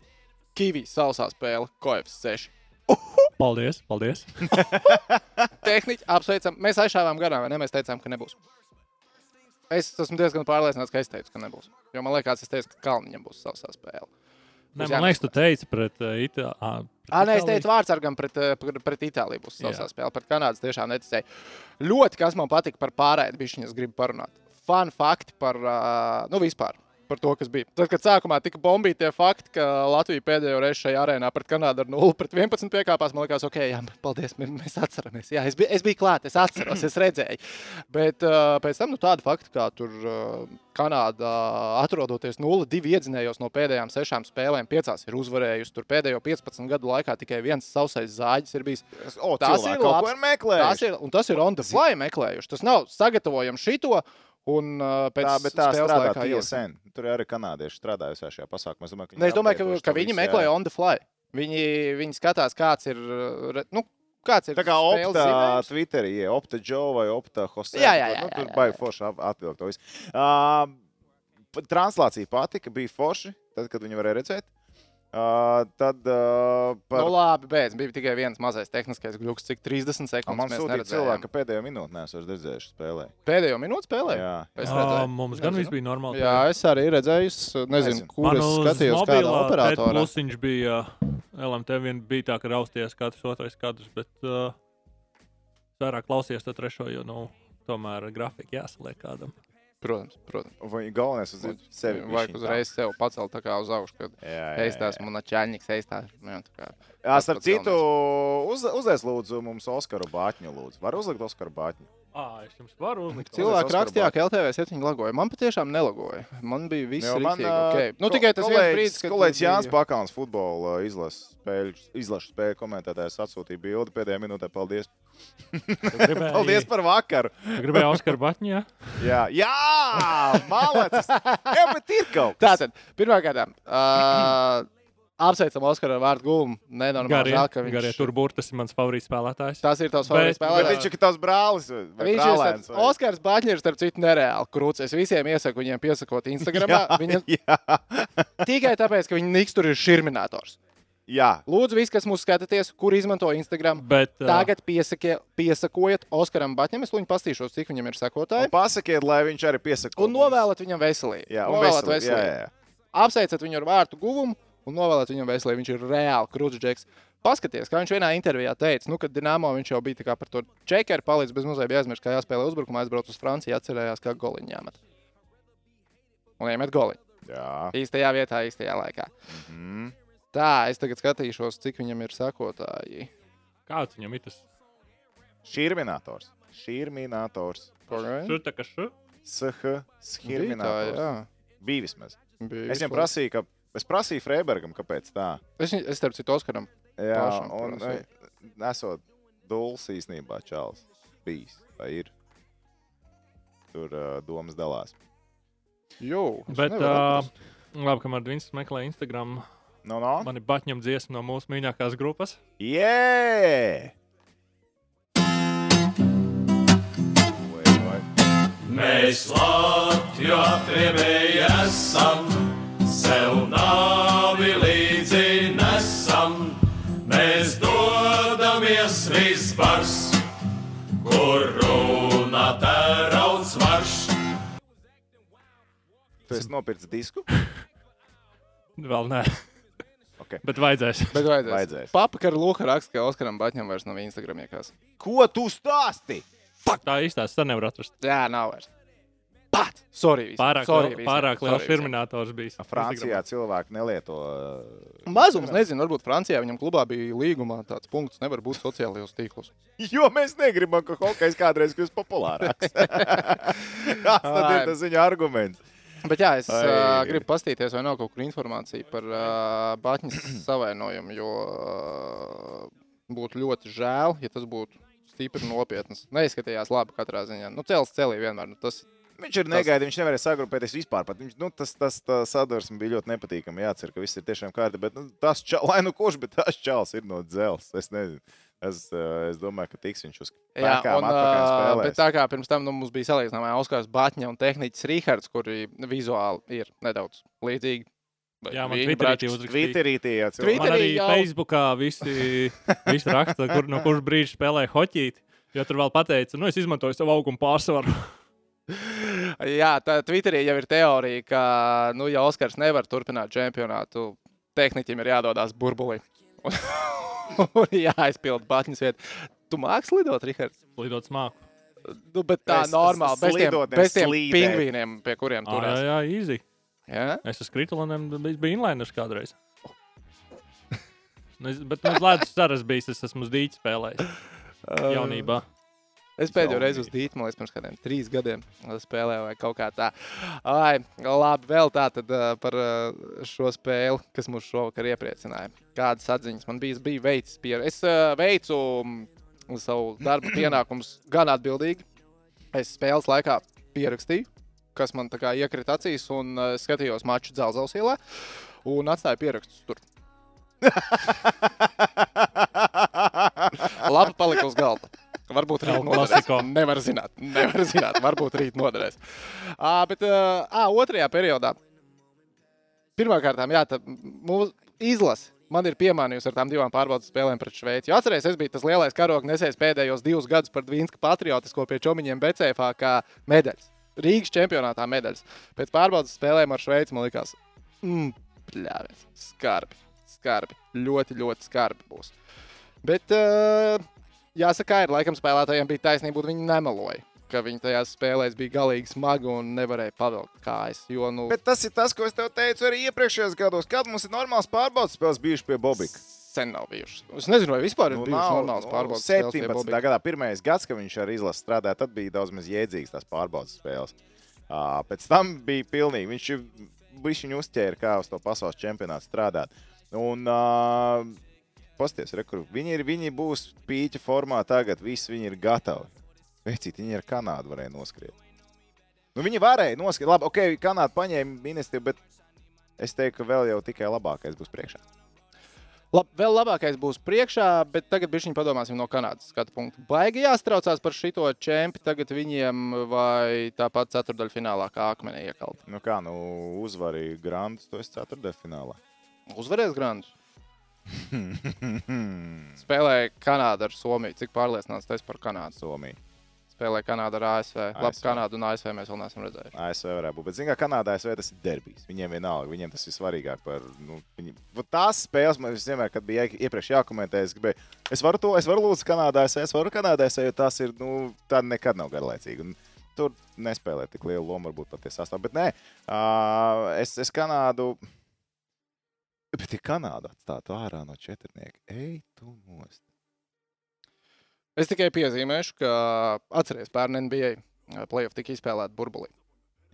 Kivijas sausā spēle, Koevs 6. Paldies, paldies. Tehniski apsveicam. Mēs aizšāvām garām, vai ne? Mēs teicām, ka nebūs. Es esmu diezgan pārliecināts, ka es teicu, ka nebūs. Jo man liekas, es teicu, ka Kalniņam būs savā spēle. Ne, man liekas, tu teici pret uh, Itāliju. Ah, nē, es teicu, vārdsargam pret, eh, pret, pret Itāliju būs savā Jā. spēle. Pret Kanādas tiešām neticēju. Ļoti, kas man patika par pārēju, bija šis gribu parunāt. Fun fakti par, uh, nu, vispār. Par to, kas bija. Tad, kad sākumā tika bombīti tie fakti, ka Latvija pēdējo reizi šajā arēnā pret Kanādu ar 0 pret 11 piekāpās, man liekas, ok, jā, paldies, mēs, atceramies. Jā, es, biju, es biju klāt, es atceros, es redzēju. Bet uh, pēc tam nu, tāda fakta, kā tur uh, Kanādā atrodoties 0-2 iedzinējos no pēdējām sešām spēlēm, piecās ir uzvarējusi. Tur pēdējo 15 gadu laikā tikai viens sausais zāģis ir bijis. O, Tas ir meklējis. Tas ir, un tas ir on the fly meklējuši. Tas nav sagatavojam šito. Un uh, pēc Tā, bet tā strādā ieliksim. TSN. Tur arī kanādieši strādājusi šajā pasākumā. Es domāju, ka, Ne, es domāju, ka, ka viņi meklē jā. on the fly. Viņi, viņi skatās, kāds ir. Nu, kāds ir Tā kā Opta. Twitterī, ja Opta Joe vai Opta Jose. Jā, jā, jā, Nu, jā, tur jā, baigi jā. forši ap- atvilkt to visu. Uh, translācija patika, bija forši, tad, kad viņi varēja redzēt. Uh, tad uh, par... Nu, labi, bet bija tikai viens mazais tehniskais gluks, cik 30 A, sekundes. Man mēs sūtīja neredzējām. cilvēki, ka pēdējo minūti neesmu redzējuši spēlē. Pēdējo minūti spēlē. Jā, Es Uh, redzēju. mums gan Nezinu. viss bija normāli. Jā, es arī redzēju, es nezinu, Nezinu. kur es uz skatījos, kādā operatorā. Plusiņš bija uh, LMT, vien bija tā, ka rausties katrs otrais kadrs, bet uh, vairāk klausies to trešo, jo, nu, tomēr grafika jāsaliek kādam. Protams, protams. vai galvenais uz sevi. Vajag uzreiz sev pacelt tā uz augšu, kad tā. Jā, jā, es jā, tā. Tā starp citu, uz, uzliec lūdzu mums Oskaru Bāķņu. Lūdzu. Var uzlikt Oskaru Bāķņu? Ah, es jums varu uzlikt. Cilvēki rakstīja, ka LTV 7 lagoja. Man patiešām nelagoja. Man bija viss man, ā, Okay. Nu, ko- tikai tas viens kolēģis- brīdis, kad Kolēģis Jānis bija- Pakāns, futbola izlases spēļu, izlašu spēļu komentētājs atsūtīja bildi pēdējā minūtē. Paldies! Gribēju, Paldies par vakaru! Gribēju Oskaru Batņu, jā? Jā, jā malacis! Jā, bet ir kaut kas! Tātad, pirmkārt, uh, apsveicam Oskaru ar vārdu gūmu. Nenormāli Garie, žēl, ka viņš garie tur burtas ir mans favorīts spēlētājs. Tas ir tavs Bet- favorīts Bet spēlētājs. viņš ir tavs brālis vai vai Viņš ir brālēns. starp- Oskars Baņģers, starp citu, nereāli krūts. Es visiem iesaku viņiem piesakot Instagram. Viņa jā, tikai tāpēc, ka viņa niks tur ir šurminātors. Jā. Lūdzu, visi, kas mūs skatāties, kur izmanto Instagram, Bet, uh, tagad piesakie, piesakojiet Oskaram Baņģim. Es viņu pastīšos, cik viņam ir Un sekotāji. pasakiet, lai viņš arī piesaka. Un novēlat viņam veselību. Jā, un Novēlat veselību. Jā, jā, jā. Apsveiciet viņu ar vārtu guvumu un novēlat viņam veselību. Viņš ir reāli krūts džeks. Paskaties, kā viņš vienā intervijā teica, nu, kad Dienāmo viņš jau bija par to čekeru palicis bez mazliet aizmirst, kā jāspēlē uzbrukumā, aizbrauc uz Franciju, atcerējās, kā goliņā jāmet. Un iemet goliņu. jā. Īstajā vietā, īstajā laikā. Mm. Tā, es tagad skatīšos, cik viņam ir sekotāji. kāds viņam ir tas? Šīrminators. Šīrminators. Tur tā kā šu. SH. Šīrminators. jā. Bija vismaz. Bija Es viņam prasīju, ka. Es prasīju Freibergam, kāpēc tā. Es, es starp citu Oskaram. Jā, Pašam un prasīju. esot dūls īstenībā čāls. Bijis. Vai ir? Tur uh, domas dalās. Jū, es Bet, uh, labi, kamēr Vinčs meklē Instagram, No, no? man ir Batņam dziesma no mūsu mīļākās grupas. Vai. Mēs Latviju apgrievēji esam, sev nāvi līdzi nesam. Mēs dodamies vispārs, kur runā tērauds marš. Tu esi nopircis disku? Vēl nē, Okay. bet vajadzēs. Bet vajadzēs. Vajadzēs. Papa, ka ar Luka raksta, ka Oskaram Baņģam vairs nav Instagram iekās. Ko tu stāsti? Tā īstās, tā nevar atrast. Jā, nav vairs. Pat! Sorry, visi. Pārāk, sorry, liel, visi. pārāk liels terminators bija. Francijā cilvēki nelieto. uh, Mazums, nezinu, varbūt Francijā viņam klubā bija līgumā tāds punkts, nevar būt sociālajos tīklos. Jo mēs negribam, ka hokejs kādreiz kļūst populārāks. Tas ir tas viņa arguments. Bet jā, es Ai. uh, gribu paskatīties, vai nav kaut kur informācija par uh, Batņas savainojumu, jo uh, būtu ļoti žēl, ja tas būtu stipri nopietns. Neizskatījās labi katrā ziņā. Nu, cels celī vienmēr. Nu, tas, Viņš ir negaidījis, viņš nevarēja sagrupēties vispār. Pat. Viņš, nu, tas tas sadursme bija ļoti nepatīkami. Jācer, ka viss ir tiešām kārtībā. Bet nu, tas čals, lai nu kurš, bet tas čals ir no dzelzs. Es nezinu. Es, uh, es domāju, ka tiks viņš uz spēlēs. bet tā kā pirms tam nu, mums bija salīdzinājumā Oskars Batņa un tehniķis Rīgards, kuri vizuāli ir nedaudz līdzīgi. Jā, man viņa Twitterī bračs- uzrakstīja. Twitterītī jau Twitterī cilvēki. Man arī jau- Facebookā visi, visi raksta, kur, no kuras brīža spēlē hoķīt. Jo tur vēl pateica, nu es izmantoju savu auguma pārsvaru. Jā, tā Twitterī jau ir teorija, ka, nu, ja Oskars nevar turpināt čempionātu, tehniķim ir jādodas burbulī. Un, jāaizpild Batņas vietu. Tu mākslinieks lidot, Rihards? Lidot smāku. Nu, bet tā Es- normāli, bez tiem, bez tiem slīdēt. pingvīniem, pie kuriem tur jā, jā, easy. Ja? Es esmu kritloniem, bija, bija inliners kādreiz. Nu, es- Bet uz ledus ceras bijis, es esmu uz dīķi spēlējis jaunībā. Es pēdējo reizi uz man liekas, pirms kādiem trīs gadiem spēlēju, vai kaut kā tā. Ai, labi, vēl tā tad par šo spēli, kas mūs šovakar iepriecināja. Kādas atziņas man bija? Es biju veicis pieredzi. Es veicu mm, savu darba pienākumus gan atbildīgi. Es spēles laikā pierakstīju, kas man tā kā iekrita acīs, un skatījos maču Dzelzceļa ielā un atstāju pierakstus tur. Labi, palika uz galda. Varbūt rīt noderēs. Nevar zināt, nevar zināt. Varbūt rīt noderēs. À, bet uh, otrajā periodā. Pirmkārt, jā, tā mūsu izlase. Man ir piemānījusi ar tām divām pārbaudas spēlēm pret Šveici. Jo atcerieties, es biju tas lielais karoga nesējis pēdējos divus gadus par Dvīnska patriotisko pie čomiņiem Becēfā kā medaļas. Rīgas čempionātā medaļas. Pēc pārbaudas spēlēm ar Šveici man likās, mm, pļāvies, skarbi, skarbi, ļoti, ļoti skarbi būs. Bet uh, jāsaka, ir laikam spēlētājiem bija taisnība, viņi nemeloja. Ka viņi tajās spēlēs bija galīgi smagi un nevarēja pavilkt kājas. Jo, nu, Bet tas ir tas, ko es tev teicu arī iepriekšējos gados. Kad mums ir normāls pārbaudas spēles bijušas pie Bobika? sen nav bijušas. Es nezinu, vai vispār ir Nu, bijušas nav, normālas nu, pārbaudas spēles pie 17. Bobika. gadā, pirmais gads, kad viņš ar izlasi strādāja, tad bija daudz maz jēdzīgas tās pārbaudas spēles. Uh, pēc tam bija pilnīgi. Viņš viņš viņu uzķēra, kā uz to pasaules čempionātu strādāt. Un, uh, Pasties, re, viņi, ir, viņi būs pīķa formā tagad, visi viņi ir gatavi. Vecīt, viņi ar Kanādu varēja noskriet. Nu, viņi varēja noskriet. Labi, ok, Kanāda paņēma ministru, bet es teiktu, ka vēl jau tikai labākais būs priekšā. Lab, vēl labākais būs priekšā, bet tagad viņi padomāsim no Kanādas skatu punkta. Baigi jāstraucās par šito čempi tagad viņiem vai tāpat ceturdaļfinālā kā akmenī iekalt. Nu kā, nu uzvarīja Grandus, to es ceturtdaļfinālā. Uzvarēs Grandus. Spēlēja Kanāda ar Somiju. Cik pārliecināts tas par Kanādu? Somija. Spēlēja Kanāda ar ASV. Labi, ASV. Kanādu un ASV mēs vēl neesam redzējuši. ASV varētu būt. Bet, zināmā mērā, Kanādā ASV tas ir derbijs. Viņiem vienalga, viņiem tas ir svarīgāk par nu, viņi, tās spēles. Man vienmēr, kad bija iepriekš jākomentē, es gribēju, es varu to, es varu lūdzu Kanādā ASV, es varu Kanādā ASV, jo tas ir, nu, tāda nekad nav garlaicīga. Un Tur nespēlē tik lielu lomu, varbūt pat tie sastāvā. Bet nē, uh, es, es Kanādu. Bet, ja Kanāda atstātu ārā no četrnieka, ej, tu nost. Es tikai piezīmēšu, ka atcerieties, pērn NBA playoff tika izspēlēta burbulī.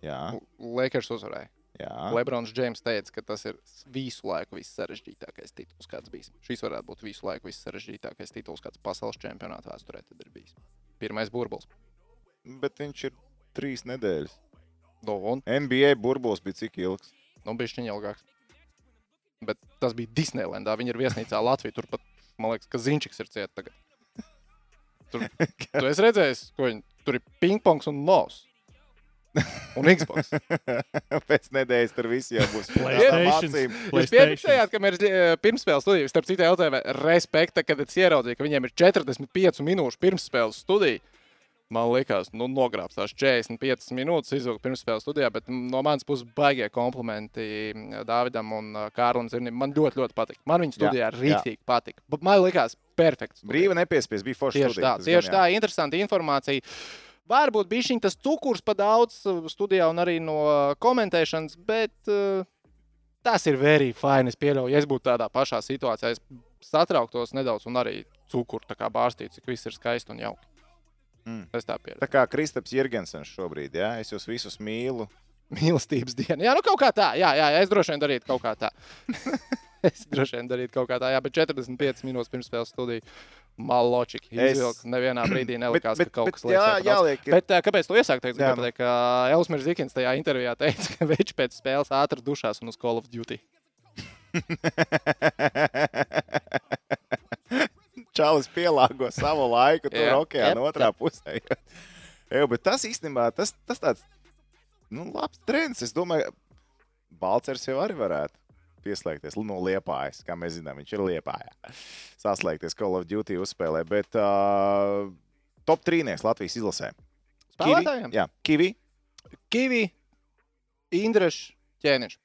Jā, Lakers uzvarēja. jā. Lebrons Džeims teica, ka tas ir visu laiku vissarežģītākais tituls, kāds bijis. Šis varētu būt visu laiku vissarežģītākais tituls, kāds pasaules čempionāta vēsturē ir bijis. Pirmais burbulis. Bet viņš ir trīs nedēļas. Nu, un NBA burbulis bija cik ilgs? nu, bija šķiņa ilgāks. Bet tas bija Disneylandā. Viņa ir viesnīcā Latvijā. Tur pat, man liekas, ka Zinčiks ir cieta tagad. Tur, tu esi redzējis, ko viņi tur ir pingpongs un nos. Un Xbox. Pēc nedēļas tur viss jau būs. Jūs piefiksējāt, ka mēs eh, pirmspēles studiju, starp citu, LTV respekta, kad es ieraudzīju, ka viņiem ir 45 minūšu pirmspēles studija. Man liekas, nu, nogrābs tās 45 minūtes, izvilkt pirmspēles studijā, bet no manas puses baigie komplimenti mm, Dāvidam un ā, Kārlim Zirnim. Man ļoti, ļoti patīk. Man viņa studijā jā. rīktīgi patika. Bet Man liekas, perfekts. studija. Brīva nepiespies, bija forši. Tieši tā, tieši tā, interesanti informācija. Varbūt bija šī tas cukurs pa daudz uh, studijā un arī no uh, komentēšanas, bet uh, tas ir very fine. Es pieļauju, ja es būtu tādā pašā situācijā, es satrauktos nedaudz un arī cukuru bārstītu, cik viss ir skaisti un jauki. Mm. Es tā pieļauju. Tā kā Kristaps Jirgensens šobrīd, jā, es jūs visus mīlu. Mīlestības diena. Jā, nu kaut kā tā. Jā, jā, jā es droši vien darītu kaut kā tā. es droši vien darītu kaut kā tā. Jā, bet 45 minūtes pirms spēles studiju maločiki Es- izvilkt. Nevienā brīdī nelikās, bet, ka kaut bet, kas jā, jāliek, ir- Bet kāpēc to iesākt? Es Jā, gribēju nu. ka Elsmers Zikins tajā intervijā teica, ka viņš pēc spēles ātri dušās un uz Call of Duty. Čalis pielāgo savu laiku tur Jā. okeāna Jep, otrā pusē. Jā, bet tas īstenībā tas, tas tāds nu, labs trends. Es domāju, Balčers jau arī varētu pieslēgties no liepājas. Kā mēs zinām, viņš ir liepājā. Saslēgties Call of Duty uzspēlē. Bet uh, top trīnieks Latvijas izlasē. Spēlētājiem? Jā, Kivi. Kivi, Indrešs, Ķēniņš.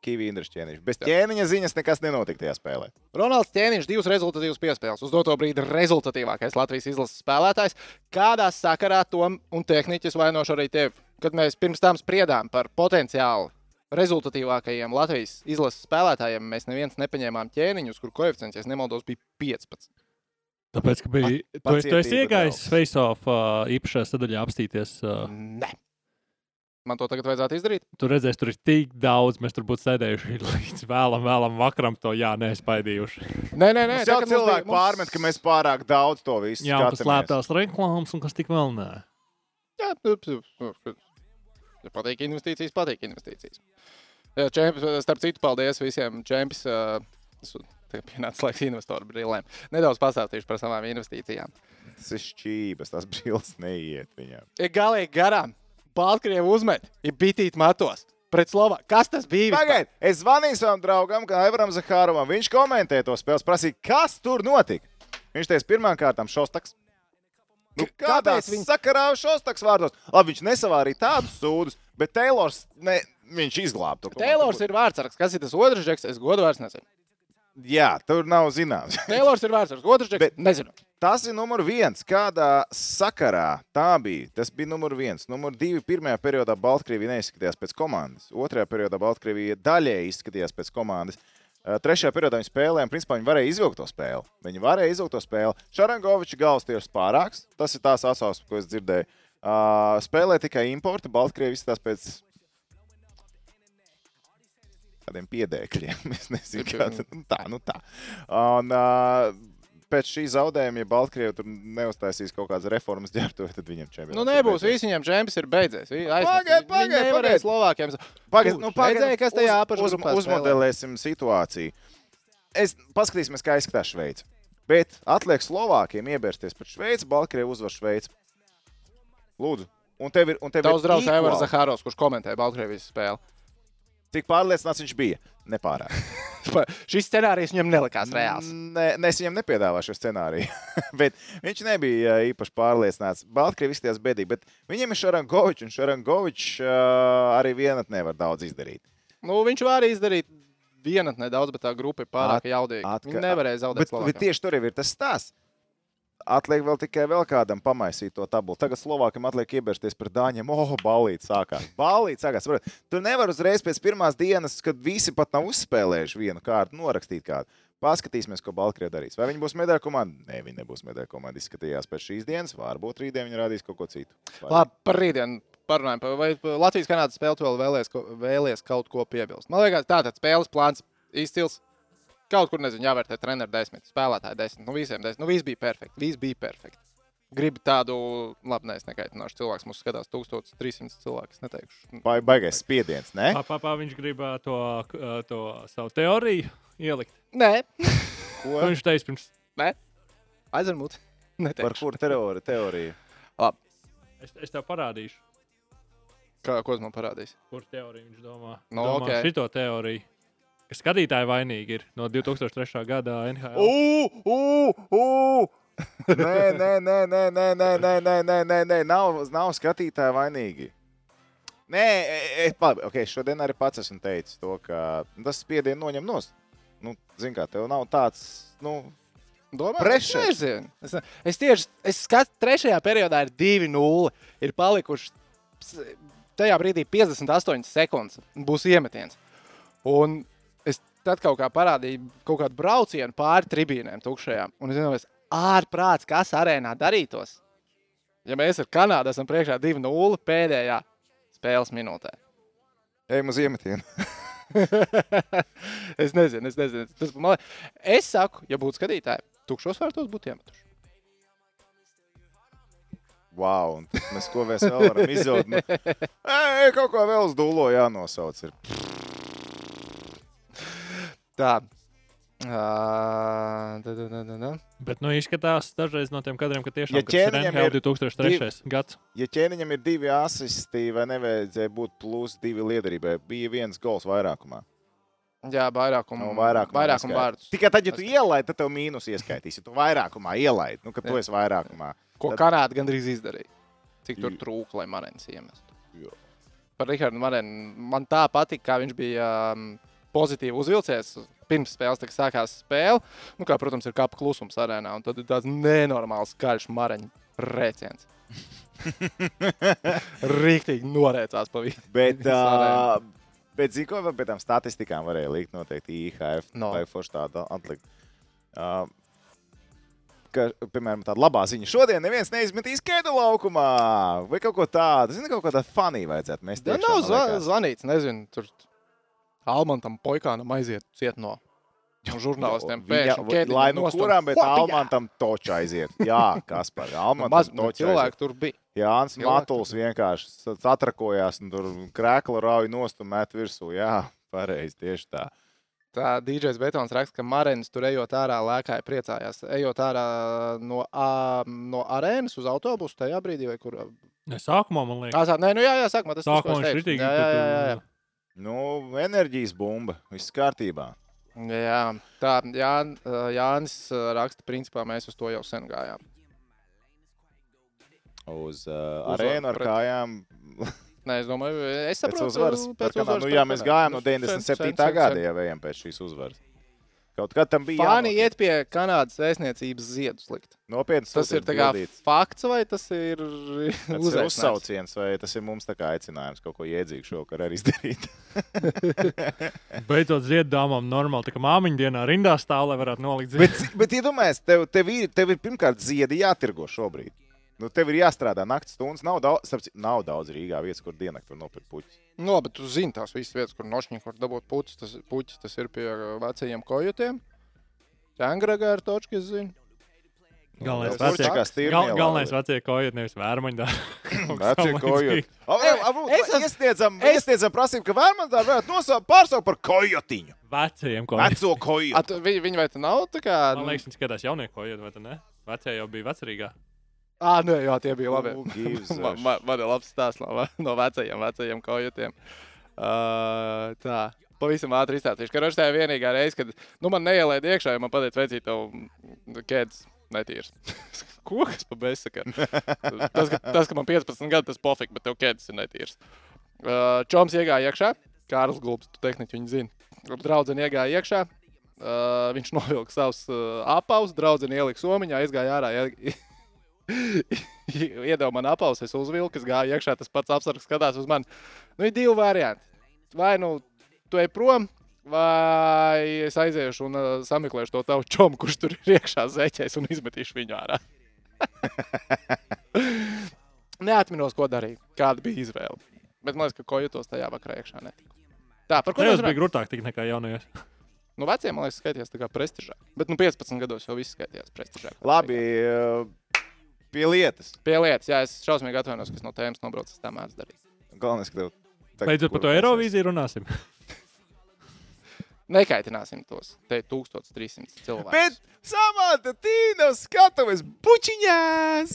Kivi Indrišķieniņš. Bez Jā. ķēniņa ziņas nekas nenotika tajā spēlē. Ronalds Ķēniņš, divas rezultatīvas piespēles. Uz doto brīdi rezultatīvākais Latvijas izlases spēlētājs. Kādā sakarā to un tehniķis vainošu arī tevi? Kad mēs pirms tam spriedām par potenciāli rezultatīvākajiem Latvijas izlases spēlētājiem, mēs neviens nepaņēmām ķēniņus, kur koeficients, ja nemaldos, bija 15. Tāpēc, ka bija. Tu, esi- tu esi iegājis face-off uh, īpašajā sadaļā apstīties. Uh, Nē. Man to tagad vajadzētu izdarīt. tur redzēs, tur ir tik daudz. Mēs tur būtu sēdējuši līdz vēlam, vēlam vakaram. To jā, neizpaidījuši. Nē, nē, nē. Tagad mums cilvēki mums- pārmet, ka mēs pārāk daudz to visu Jā, skatāmies. slēptās reklāmas, un kas tik vēl nē. Jā, Ja patīk investīcijas, patīk investīcijas. Jā, Čempions, starp citu, paldies visiem čempions. Tagad pienāca laiks investoru brīvlēm. Nedaudz pastāstīšu par savām investīcijām. Tas ir šķības, tas brīvs neiet viņam. Ir galīgi garām. Baltkrievi uzmet, ir bitīt matos. Pret Slovākiju. Kas tas bija? Pagaidiet, es zvanīju savam draugam, Aivaram Zahārovam. Viņš komentē to spēli, prasīja, kas tur notika. Viņš teica, pirmām kārtām šostaks. Nu, kādā viņi... sakarā šostaks vārdos? Labi, viņš nesavārīja tādus sūdus, bet Taylors, ne, viņš izglāba to. Taylors ir vārdsargs. Kas ir tas otrs žeks? Es godu vairs nezinu. Jā, tur nav zināms. Taylors ir vārdsargs. Otrs? Bet- Nezinu. Tas ir numurs viens. Kādā sakarā tā bija? Tas bija numurs viens. Numurs divi. Pirmajā periodā Baltkrievija neizskatījās pēc komandas. Otrajā periodā Baltkrievija daļēji izskatījās pēc komandas. Trešajā periodā viņi spēlēja, un principā viņi varēja izvilkt to spēli. Viņi varēja izvilkt to spēli. Šarangovičs galvas tieši pārāks. Tas ir tās atsauksmes, ko es dzirdēju. Spēlē tikai importa. Baltkrievija izskatās pēc kādiem piedēkļiem. Es nezinu, kāda nu, tā. Nu, tā. Un, uh, pēc šī zaudējuma, ja Baltkrievija tur neuztaisīs kaut kādas reformas ģērbtuve, tad viņiem čempionāts. Nu, nebūs. Visi viņiem čempions ir beidzies. Vi- aizmirst. Pagaid, Viņi- viņi pagaid, nevarēja pagaid. Slovākiem. Pagaid, Kurš? nu, pagaid, Redzēji, kas tajā apakšgrupā uz? Uzmodelēsim situāciju. Es paskatīsimies, kā izskatās Šveice. Bet atliek Slovākiem iebirsties pret Šveici, Baltkrievija uzvar Šveici. Lūdzu. Un tev ir, un tev Tavs draugs equal. Aivars Zahārovs, kurš komentēja Baltkrievijas spēli. Cik pārliecināts viņš bija? Nepārāk. Šis scenārijs viņam nelikās reāls. Nē, ne, es viņam nepiedāvāju šo scenāriju. bet viņš nebija īpaši pārliecināts. Baltkrievija izskatījās bedīgi, bet viņam ir Šarangovičs, un Šarangovičs uh, arī vienat nevar daudz izdarīt. Nu, viņš var arī izdarīt vienu nedaudz, bet tā grupa ir pārāk At- jaudīga. atka- Viņi nevarēja zaudēt. Bet, bet tieši tur ir tas stāsts. Atliek vēl tikai vēl kādam pamaisīt to tabulu. Tagad Slovākam atliek iebirsties pret Dāņiem. Oh, balīti sākās. Balīti sākās. Tur nevar uzreiz pēc pirmās dienas, kad visi pat nav uzspēlējuši vienu kārtu, norakstīt kādu. Paskatīsimies, ko Baltkrievija darīs. Vai viņi būs medaļu komanda? Nē, viņi nebūs medaļu komanda. Izskatījās pēc šīs dienas. Varbūt rītdien viņi rādīs kaut ko citu. Vai- Labi, par rītdienu parunājam. par- Vai Latvijas-Kanādas spēle tu vēl vēlies, vēlies kaut ko piebilst? Man liekas, tātad spēles plāns izcils. Kaut kur, nezinu, jāvērtē treneru desmit, spēlētāju desmit. Nu, visiem desmit. Nu, viss bija perfekti. Viss bija perfekti. Gribu tādu, labi, nē, es nekaitināšu cilvēku. Mums skatās 1300 cilvēku. Es neteikšu. Vai baigais spiediens? Nē, Papā viņš gribēja to, uh, to savu teoriju ielikt. Nē, ko? Viņš teica, pirms nē. aizvarmūt. Par kuru teoriju? teoriju? es, es tev parādīšu, Kā, ko tas man parādīs? kur teoriju viņš domā. Nu, domā ok. Šito teoriju. Ka skatītāji vainīgi ir no 2003. gada NHL. Ugh, ugh, ugh! Nē, nē, nē, nē, nē, nē, nē, nē, nē, nē, nē. Nav, nav skatītāji vainīgi. Nē, e, e, labi, okay, šodien arī pats esmu teicis to, ka nu, tas spiedienu noņem nost. Nu, Ziniet, kā tev nav tāds, nu, Domāju, Pressure. Es, nezinu. es, es tieši es skatu, trešajā periodā ir 2-0. Ir palikuši tajā brīdī 58 sekundes. un Būs iemetiens. Un es tad kaut kā parādīju kaut kādu braucienu pāri tribīnēm, tukšajām. Un es domāju, ārprāts, kas arēnā darītos. Ja mēs ar Kanādu esam priekšā 2-0 pēdējā spēles minūtē. Ejam uz iemetienu. es nezinu, es nezinu. Tas, man, es saku, ja būtu skatītāji, tukšos vārtos būtu iemetuši. Wow, un mēs ko vēl varam izjūt? Nu, kaut ko vēl uz dūlo jānosauc. Ir. Tā. Uh, da, da, da, da. Bet, nu, izskatās dažreiz no tiem kadriem, ka tiešām Ja ka tas ir ķēniņam NHL ir 2003. gads. Ja ķēniņam ir divi asisti, vai nevajadzēja būt plus divi liederībai, bija viens gols vairākumā. Jā, vairākuma Nu, vairākumā vairākum neskaita. vārdus. Tikai tad, ja tu ielaidi, tad tev mīnus ieskaitīs. Ja tu vairākumā ielaidi, nu, kad tu esi vairākumā. Ko Tad- Kanāda gandrīz izdarīja. Cik tur trūka, lai Marens iemestu. Jā. Par Rihardu Marenu man tā patika, kā viņš bija um, pozitīvi uzvilcies. Pirms spēles sākās spēle. Nu, kā, protams, ir kāpa klusums arēnā. Un tad ir tāds nenormāls skaļš mareņu rēciens. Rīktīgi norēcās pa vidu. Bet, uh, bet zinu, ko vēl pēc tam statistikām varēja likt noteikti IHF No. vai forši tādu atlikt. Uh, Ka, piemēram, tāda labā ziņa. Šodien neviens neizmetīs kēdu laukumā vai kaut ko tādu. Zinu, kaut ko tādu fanī vajadzētu. Mēs Tā tiešām, nav zvanīts, nezinu. Tur Almantam Poikānam aiziet ciet no žurnālistiem. Pēkšņi Kēdiņam lai nu kurām, bet Hopijā! Almantam toča aiziet. Jā, kas par Nu, Almantam Maz nu, toča cilvēku tur bija. Jānis Matuls vienkārši atrakojās un tur krēkla rauj nost un met virsū. Jā, pareizi, tieši tā. Tā DJs Betons raksta, ka Marins tur ejot ārā, lēkāja priecājās. Ejot ārā no, a, no arēnas uz autobusu tajā brīdī, vai kur. Ne, sākumā man liekas, Tā, nē, nu jā, jā, sākumā tas tas, ko sākumā es teicu. ir Jā, jā, jā, jā, jā. Nu, enerģijas bumba. Viss kārtībā. jā. Tā, Jā, Jānis raksta, principā mēs uz to jau sen gājām. Uz uh, Uz- arēnu ar pret- kājām. Nē, es domāju, es Pēc saprotu, uzvaras. pēc par Kanādu. uzvaras Nu, jā, mēs gājām no Nu, sen, 97. sen, sen, gada, ja ejam pēc šīs uzvaras. Kaut kad tam bija Fani jānotiek. iet pie Kanādas vēstniecības ziedus likt. Nopietns Tas ir kā fakts vai tas ir Tas ir uzsauciens, vai tas ir mums tā kā aicinājums kaut ko iedzīgu šovakar arī izdarīt. beidzot ziedāmām normāli. Tā kā māmiņa dienā rindā stāv, lai varētu nolikt Bet, ziedus. bet iedomājieties, tev, tev, ir, tev ir pirmkārt ziedi jātirgo šobrīd. Nu, tev ir jāstrādā naktas stundas. Nav daudz, starp citu, nav daudz Rīgā vietas, kur diennakti var nopirkt puķus. Nu, labi, tu zini tās visas vietas, kur nošņi, kur dabūt puķis. Tas, puķis, tas ir pie uh, vecajiem kojotiem. Čangragā ir točki, es zinu. Galvenais Tas vecie- ir Gal, galvenais vecie kojot, nevis vērmaņā. Vecie Es esmu- iesniedzam, es- iesniedzam prasību, ka Vērmansdā varētu nosaukt pārsaukt par kojotiņu. Vecajiem kojotiem. Veco kojotu. tu, viņi, viņi vai tu nav tā kā. Man liekas, viņš skatās jaunieku kojot, vai ne? Vecie jau bija vecrīgā. Ah, nē, jā, tie bija labi. Man, man, man ir labs stāsts no, no vecajiem, vecajiem kojotiem. Uh, tā. Pavisam ātri izstāstīšu. Ka tā ir vienīgā reize, kad nu, man neielēja iekšā, ja man pateica, veicīt, tev mm, kēdes netīrs. Ko kas pa bezsaka? tas, ka, tas, ka man 15 gadi, tas pofīgi, bet tev kēdes ir netīrs. Uh, Čoms iegāja iekšā. Kārlis Gulbs, tu tehniski viņu zini. Draudzene iegāja iekšā. Uh, viņš novilka savus uh, apavus, draudzene ielika somiņā, aizgāja ārā. ie- Iedeva man apavus, es uzvilku, es gāju iekšā, tas pats apsargs skatās uz mani. Nu, ir divi varianti. Vai nu tu ej prom, vai es aiziešu un uh, sameklēšu to tavu čomu, kurš tur ir iekšā zeķēs un izmetīšu viņu ārā. Neatminos, ko darīju, kāda bija izvēle. Bet man liekas, ka kojotos tajā vakarā iekšā netika. Tā, par ko mēs bija grūtāk tik nekā jaunajos. Nu, veciem, man liekas, skaitījās tā kā prestižā. Bet, nu, 15 gados jau viss skaitījās prestižā. Labi, eh, pie lietas. Pie lietas, jā, es šausmīgi atvainojos, ka es no tēmas nobraucu, tā mēdz darīt. Galvenais, ka tev. tagad Beidzot par to Eirovīziju runāsim. Nekaitināsim tos. Te ir 1300 cilvēku. Bet samāta tīna skatuves bučiņās!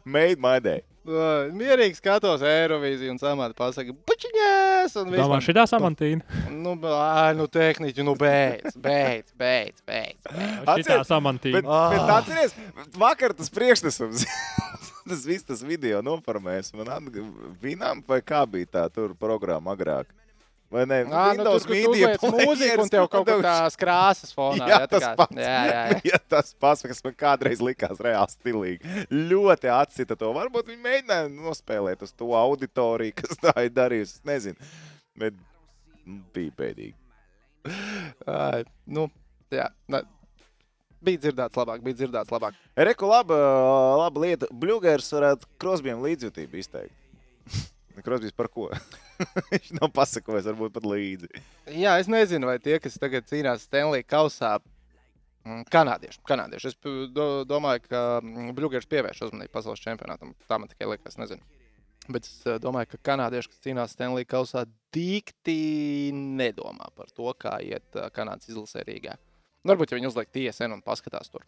Made my day. Mierīgi skatos Eirovīziju un samāti pasaka, bučiņās! Viss Domā, man- šitā samantīna. Nu, ā, nu, tehniķi, nu, beidz, beidz, beidz, beidz. Šitā Atcer- Bet, samantīna. bet atceries, vakar tas priekšnesums, tas viss tas video noformēs. Man atgādājās, vai kā bija tā tur programma agrāk. Vai ne? Ā, nu, Windows tur, kur tu Media uzliec mūziku un tev kaut players, kādas krāsas fonā. Jā, tā tas kā- pats. Jā, jā, jā. jā, tas pats, kas man kādreiz likās reāli stilīgi. Ļoti atsita to. Varbūt viņi mēģināja nospēlēt uz to auditoriju, kas tā ir darījusi. Es nezinu. Bet nu, bija bēdīgi. Ā, Nu, jā. ne, Bija dzirdēts labāk, bija dzirdēts labāk. Reku, laba, laba lieta. Bluegers varētu Krosbiem līdzjūtību izteikt. Krosbīs par ko? Viņš nav pasakojis, varbūt pat līdzi. Jā, es nezinu, vai tie, kas tagad cīnās Stanley kausā, mm, kanādieši. kanādieši. Es p- do, domāju, ka Bluegers pievērš uzmanību pasaules čempionātam. Tā man tikai liekas, nezinu. Bet es eh, domāju, ka kanādieši, kas cīnās Stanley kausā, dikti nedomā par to, kā iet eh, Kanādas izlasē Rīgā. Varbūt, ja viņi uzliek TSN un paskatās tur.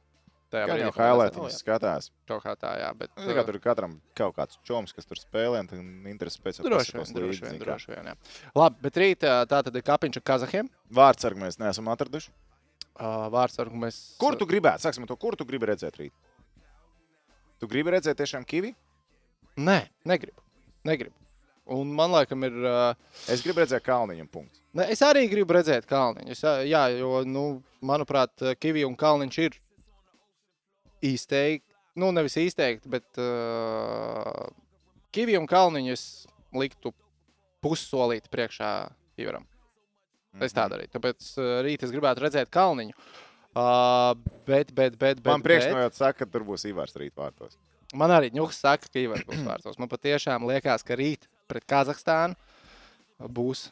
Tajā Gan jau kad highlight tas- viņš skatās. Kaut kā tā, jā. Bet, Nu, tā kā eh, tur katram kaut kāds čoms, kas tur spēlē, un tad interesi pēc tam Droši vien, droši vien, droši vien. Jā. Labi, bet rīt ā, tā tad ir kapiņš ar Kazahiem. Vārdsargu mēs neesam atraduši. Uh, Vārtsargu mēs. Kur tu gribētu? Sāksim to, kur tu gribi redzēt rīt? Tu gribi redzēt tiešām kivi? Nē, negribu. negribu. Un man liekas, ir. Uh, Es gribu redzēt kalniņu un punktu. ne, es arī gribu redzēt Kalniņu. Es, jā, jo, nu, manuprāt, Kivija un Kalniņš ir izteikti. Nu, nevis izteikti, bet uh, Kivija un Kalniņu es liktu pussolīti priekšā Ivaram. Es Mhm. tā darītu. Tāpēc uh, rīt es gribētu redzēt Kalniņu. Uh, bet, bet, bet, bet. Man priekšnojot saka, ka tur būs Ivars rīt vārtos. Man arī ņūks saka, ka Ivars būs vārtos. Man patiešām liekas, ka rīt pret Kazahstānu būs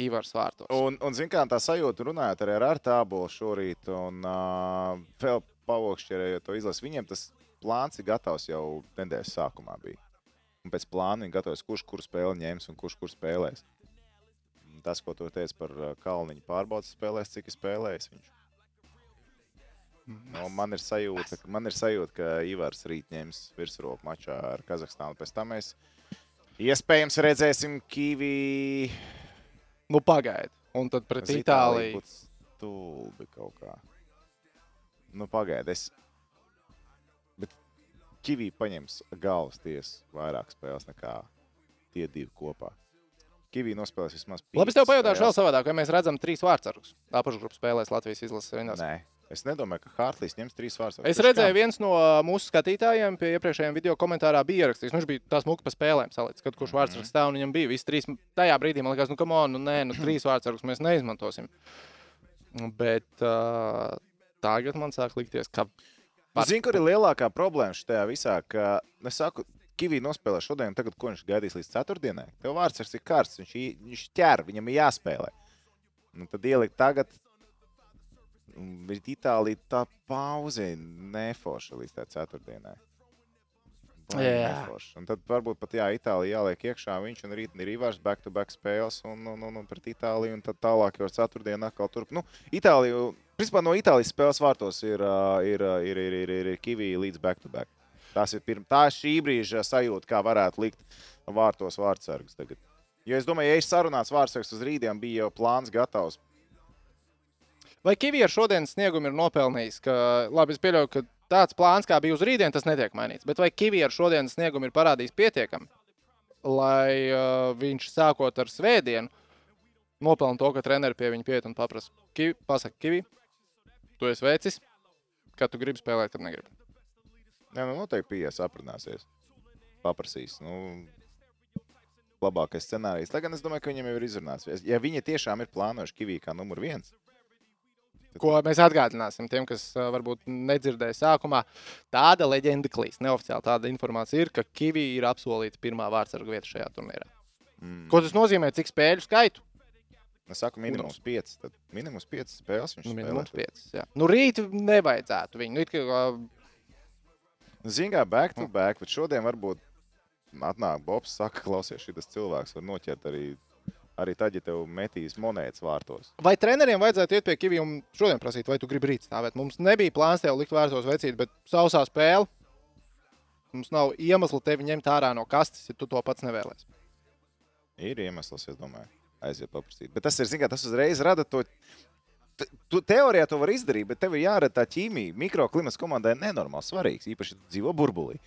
Ivars vārtos. Un, un zin kā, tā sajūta runājot arī ar Artābolu šorīt, un uh, vēl pavokšķerējot to izlasi, viņiem tas plāns ir gatavs jau nedēļas sākumā bija. Un pēc plāna viņi gatavojas, kurš kur spēli ņems un kurš kur spēlēs. Tas, ko tu teici par uh, Kalniņu pārbaudas spēlēs, cik ir spēlējis viņš. No, man, ir sajūta, ka- man ir sajūta, ka Ivars rīt ņems virsroku mačā ar Kazahstānu. Pēc tam mēs iespējams redzēsim Kīvi. Nu, pagaidi. Un tad pret Itāliju. būtu stulbi kaut kā. Nu, pagaidi. Es... Bet Kīvī paņems galvas tiesas vairāk spēles nekā tie divi kopā. Kīvī nospēlēs vismaz piecas Labi, es tev pajautāšu vēl savādāk, vai mēs redzam trīs vārdsargus. Apakšgrupas spēlēs Latvijas izlases rindas. Nē, es nedomāju, ka Hārtlīs ņems trīs vārdus. Es redzēju, viens no mūsu skatītājiem pie iepriekšējiem video komentārā bija ierakstījis. Nu, viņš bija tās muka pa spēlēm salikts, kad kurš vārdsargs stāv un viņam bija visi trīs. Tajā brīdī man liekas, nu, kam on, nu, nē, nu, trīs vārdsargus mēs neizmantosim. Bet uh, tagad man sāk likties, ka Var- Zinu, kur ir lielākā problēma šajā visā, ka es saku, Kivī nospēlē šodien, tagad ko viņš gaidīs līdz ceturtdienai. Tev vārds ir karsts, viņš, viņš ķer, viņam ir jāspēlē. Nu, tad ielikt tagad, un bet Itālija tā pauze ir neforša līdz tā ceturtdienai. Tad varbūt pat jā, Itālija jāliek iekšā, viņš un rīt ir Ivars back-to-back spēles un, un, un, un pret Itāliju, un tad tālāk jau ar ceturtdienu atkal turp. Nu, Itāliju, principā no Itālijas spēles vārtos ir, ir, ir, ir, ir, ir, ir Kivī līdz back-to-back. Tas ir pirm, tā šī brīža sajūta, kā varētu likt vārtos vārdsargus tagad. Jo es domāju, ja es sarunāts vārdsargs uz rītdienu, bija jau plāns gatavs. vai Kivija ar šodienas sniegumu ir nopelnījis, ka, labi, es pieļauju, ka tāds plāns, kā bija uz rītdienu, tas netiek mainīts. Bet vai Kivija ar šodienas sniegumu ir parādījis pietiekami, lai uh, viņš sākot ar svētdienu nopelna to, ka treneri pie viņa pieiet un paprasa, Kivi, pasaka, Kivi, tu esi veicis, ka tu gribi spēlēt, kad negribi. Jā, nu noteikti pieies, aprunāsies. Paprasīs. Nu, labākais scenārijs. Lai gan es domāju, ka viņam jau ir izrunāts. Ja viņi tiešām ir plānojuši Kivī kā numur viens, Ko mēs atgādināsim tiem, kas varbūt nedzirdēja sākumā. Tāda leģenda klīst. Neoficiāli tāda informācija ir, ka Kivija ir apsolīta pirmā vārdsarga vieta šajā turnīrā. mm, Ko tas nozīmē? Cik spēļu skaitu? es saku, minimums pieci. Tad minimums pieci spēles viņš Nu, minimums piecas. jā. Nu, rīt nevajadzētu viņu. Nu, it kā, uh, Ziniet, kā back to back, bet šodien varbūt atnāk Bobs, saka, klausies, šis cilvēks var noķert arī, arī tad, ja tev metīs monētas vārtos. Vai treneriem vajadzētu iet pie Kivija un šodien prasīt, vai tu gribi rīt stāvēt? Mums nebija plāns tev likt vērsos vecīt, bet sausā spēle. Mums nav iemesla tevi ņemt ārā no kastes, ja tu to pats nevēlies. Ir iemesls, es domāju, aiziet paprasīt. Bet tas ir, zināmā, tas uzreiz rada to. Tu teorijā to var izdarīt, bet tev ir jārada tā ķīmija. Mikroklimats komandai ir nenormāli svarīgs, īpaši dzīvo burbulī.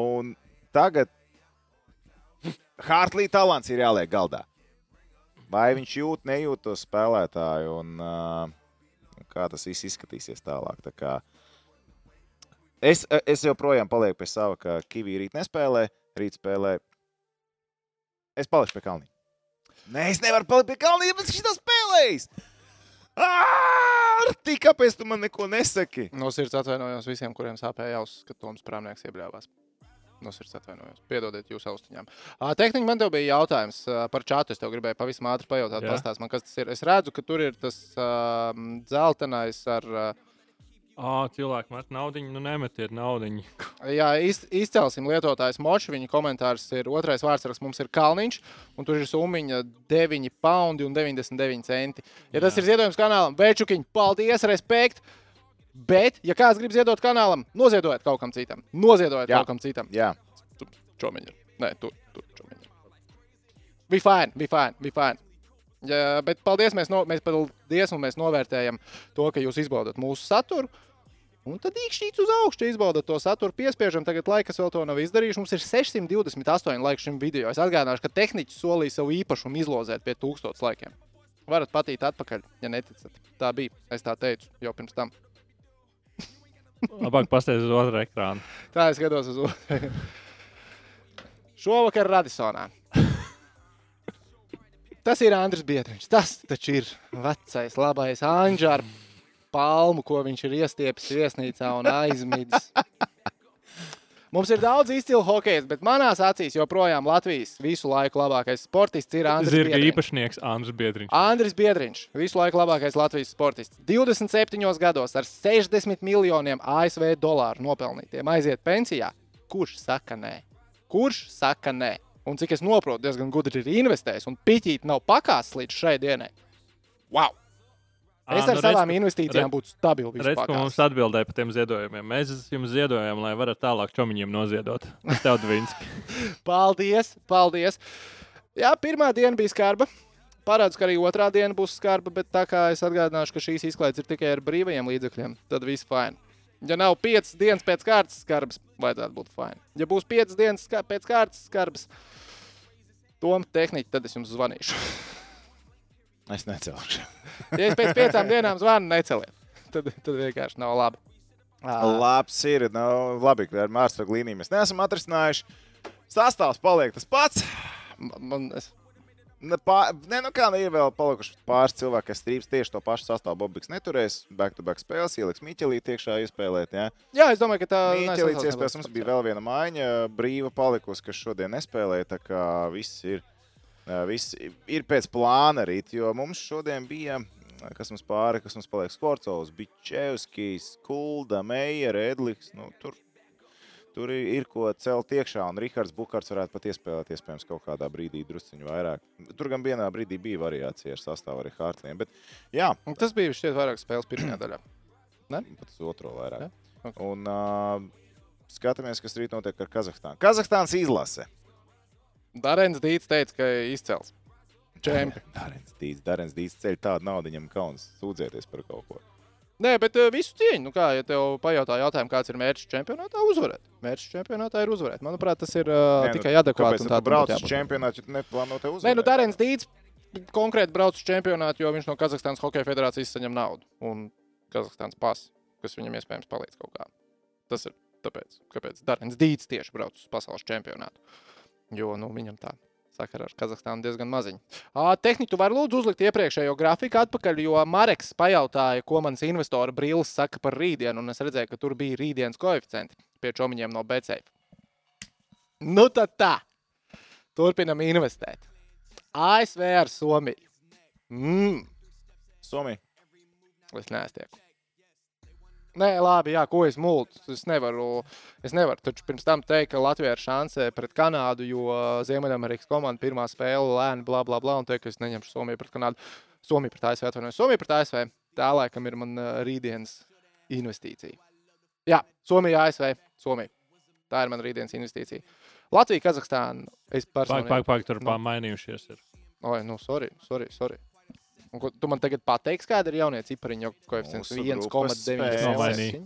Un tagad Hartlī talants ir jāliek galdā. Vai viņš jūt, nejūt to spēlētāju un uh, kā tas viss izskatīsies tālāk. Tā kā es, es joprojām palieku pie sava, ka Kavī rīt nespēlē, rīt spēlē. Es palikšu pie Kalniņa. Nē, es nevaru palikt pie Kalniņa, bet viņš nav spēlējis. Arti, kāpēc tu man neko nesaki? No sirds atvainojos visiem, kuriem sāpēja ausis, kad Toms Prāmnieks iebļāvās. No sirds atvainojos. Piedodiet jūsu austiņām. Tehniski man te bija jautājums par čatu. Es tev gribēju pavisam ātri pajautāt, pastāst man, kas tas ir. Es redzu, ka tur ir tas uh, dzeltenais ar. Uh, Ah, cilvēki met naudu, nu nemetiet naudu. Jā, iz, izcelsim lietotājs moču. Viņa komentārs ir otrais vārds, mums ir Kalniņš, un tur ir summa 9 poundi un 99 centi. Ja tas Jā. ir ziedojums kanālam, Večukiņ, paldies, respekt! Bet, ja kāds grib ziedot kanālam, noziedojiet kaut kam citam. Noziedojiet Jā. kaut kam citam. Jā, Čomiņa. Nē, tu, tu čomiņa. Bija fine, bija fine, bija fine. Ja, bet paldies, mēs, no, mēs, paldies, un mēs novērtējam to, ka jūs izbaudat mūsu saturu. Un tad īkšķīts uz augšu izbaudat to saturu, piespiežam. Tagad laiks vēl to nav izdarījuši. Mums ir 628 laiki šim video. Es atgādināšu, ka tehniķis solīja savu īpašumu izlozēt pie 1000 laikiem. Varat patīt atpakaļ, ja neticat. Tā bija. Es tā teicu jau pirms tam. Labāk pastāstīt uz otru ekrānu. Tā es skatos uz otru. Šovakar Radisonā. Tas ir Andris Biedriņš. Tas taču ir vecais, labais Anģērs ar palmu, ko viņš ir iestiepis viesnīcā un aizmidzis. Mums ir daudz izcilu hokeja, bet manās acīs joprojām Latvijas visu laiku labākais sportists ir Andris Zirga Biedriņš. īpašnieks Andris Biedriņš. Andris Biedriņš, visu laiku labākais Latvijas sportists. 27 gados ar 60 miljoniem ASV dolāru nopelnītiem aiziet pensijā. Kurš saka nē? Kurš saka nē? Un cik es saprotu, diezgan gudri ir investējis, un piķīt nav pakāpis līdz šai dienai. Wow! Es ar nu, savām redz, investīcijām re- būtu stabils. Redz, ko mums atbildēja par tiem ziedojumiem. Mēs jums ziedojam, lai varat tālāk čomiņiem noziedot. Tas tev dvinski. Paldies, paldies. Jā, pirmā diena bija skarba. Parādās, ka arī otrā diena būs skarba, bet tā kā es atgādināšu, ka šīs izklaides ir tikai ar brīvajiem līdzekļiem, tad viss fine. Ja nav piecas dienas pēc kārtas skarbs, vajadzētu būt fine. Ja būs piecas dienas pēc kārtas skarbs, Tom tehniķi, tad es jums zvanīšu. es necelšu. Ja es pēc piecām dienām zvanu, neceliet. Tad, tad vienkārši nav labi. Labs ir. Nu, labi, ka ar Mārciņu līniju mēs neesam atrisinājuši. Sastāvs paliek tas pats. Man, es, Ne, pā, ne, nu kā, ir vēl palikuši pāris cilvēki, kas strīps tieši to pašu sastāvu. Bobiks neturēs, back-to-back spēles, ieliks Miķelīti iekšā iespēlēt. Ja? jā, es domāju, ka tā Miķelīts nesasaucās iespējas mums bija vēl viena maiņa, brīva palikusi, kas šodien nespēlēja. Tā kā viss ir, viss ir pēc plāna rīt, jo mums šodien bija. Kas mums pāri, kas mums paliek? Skvorcovs, Bičevskis, Kulda, Meija, Edliks. Nu, tur, tur ir, ko celt iekšā, un Rihards Bukārs varētu pat iespēlēt, iespējams, kaut kādā brīdī drusciņu vairāk. Tur gan vienā brīdī bija variācija ar sastāvu arī Hārtliem, bet jā, Un Tas bija šķiet vairāk spēles pirmajā daļā. pat uz otro vairāk. Ja? Ok. Un uh, skatāmies, kas rīt notiek ar Kazahstānu. Kazahstāns izlase. Darēns Dīts teica, ka izcels. Čempi. Darens Dīts, Darens Dīts ceļ tādu naudu, viņam kauns sūdzēties par kaut ko. Nē, bet uh, visu cieņu. Nu, kā, ja tev pajautā jautājumu, kāds ir mērķis čempionātā, uzvarēt. Mērķis čempionātā ir uzvarēt. Manuprāt, tas ir uh, Nē, nu, tikai adekvāti. Kāpēc tu brauc uz čempionātu, ja tu neplāno te uzvarēt? Nē, nu Darēns Dīts konkrēti brauc uz čempionātu, jo viņš no Kazahstānas Hokeja federācijas saņem naudu. Un Kazahstānas pasu, kas viņam iespējams palīdz kaut kā. Tas ir tāpēc, kāpēc Darēns Dīts tieši brauc uz pasaules čempionātu. Jo nu, viņam tā sakara ar Kazahstānu diezgan maziņa. Tu vari lūdzu uzlikt iepriekšējo grafiku atpakaļ, jo Mareks pajautāja, ko mans investora brīlis saka par rītdienu, un es redzēju, ka tur bija rītdienas koeficienti pie čomiņiem no BCF. Nu tad tā. Turpinam investēt. ASV ar Somiju. Mm, Somija. es neesmu. Nē, labi, jā, ko es mūltu. Es nevaru, es nevaru taču pirms tam teikt, ka Latvija ir šanse pret Kanādu, jo Ziemeļamerikas komanda pirmā spēle lēni, bla, bla, bla, un teikt, ka es neņemšu Somiju pret Kanādu. Somija pret ASV, atvainojos. Somija pret ASV. Tā laikam ir man ā, rītdienas investīcija. Jā, Somija, ASV, Somija. Tā ir mana rītdienas investīcija. Latvija, Kazahstāna. Es personīgi. pāk, pāk, tur Nu. pamainījušies. Ir. Oi, nu, sorry, sorry. sorry. Un, ko, tu man tagad pateiksi, kāda ir jaunie cipariņu koeficients? Mūsu grupas spēles. 1,9. Nomainīja.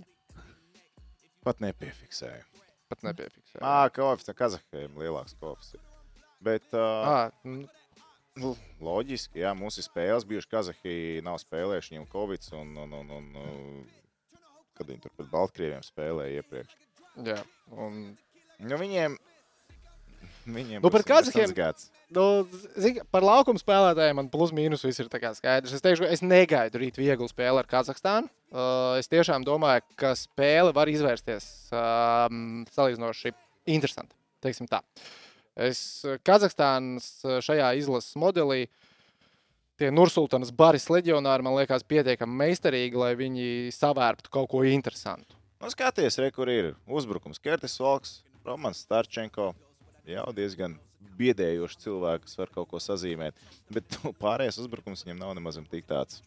Pat nepiefiksēju. Pat nepiefiksēju. Ā, koeficients Kazahiem lielāks koeficients. Bet uh, Ah, nu, loģiski, jā, mums ir spēles bijušas. Kazahija nav spēlējuši viņam Covid, un, un, un, un, un kad viņi tur pret Baltkrieviem spēlēja iepriekš. Jā, un Nu, viņiem, viņiem Nu, interesants Kazahiem-. Nu, zini, par laukuma spēlētājiem man plus mīnus viss ir skaidrs. Es teikšu, es negaidu rīt vieglu spēli ar Kazahstānu. Uh, es tiešām domāju, ka spēle var izvērsties um, salīdzinoši interesanti. Teiksim tā. Es Kazahstānas uh, šajā izlases modelī. Tie Nursultānas baris leģionāri man liekas pietiekami meistarīgi, lai viņi savērptu kaut ko interesantu. Nu, skaties, re, kur ir uzbrukums. Kertis Valks, Romans Starčenko. Jau diezgan biedējoši cilvēki, kas var kaut ko sazīmēt. Bet nu, pārējais uzbrukums viņam nav nemaz tik tāds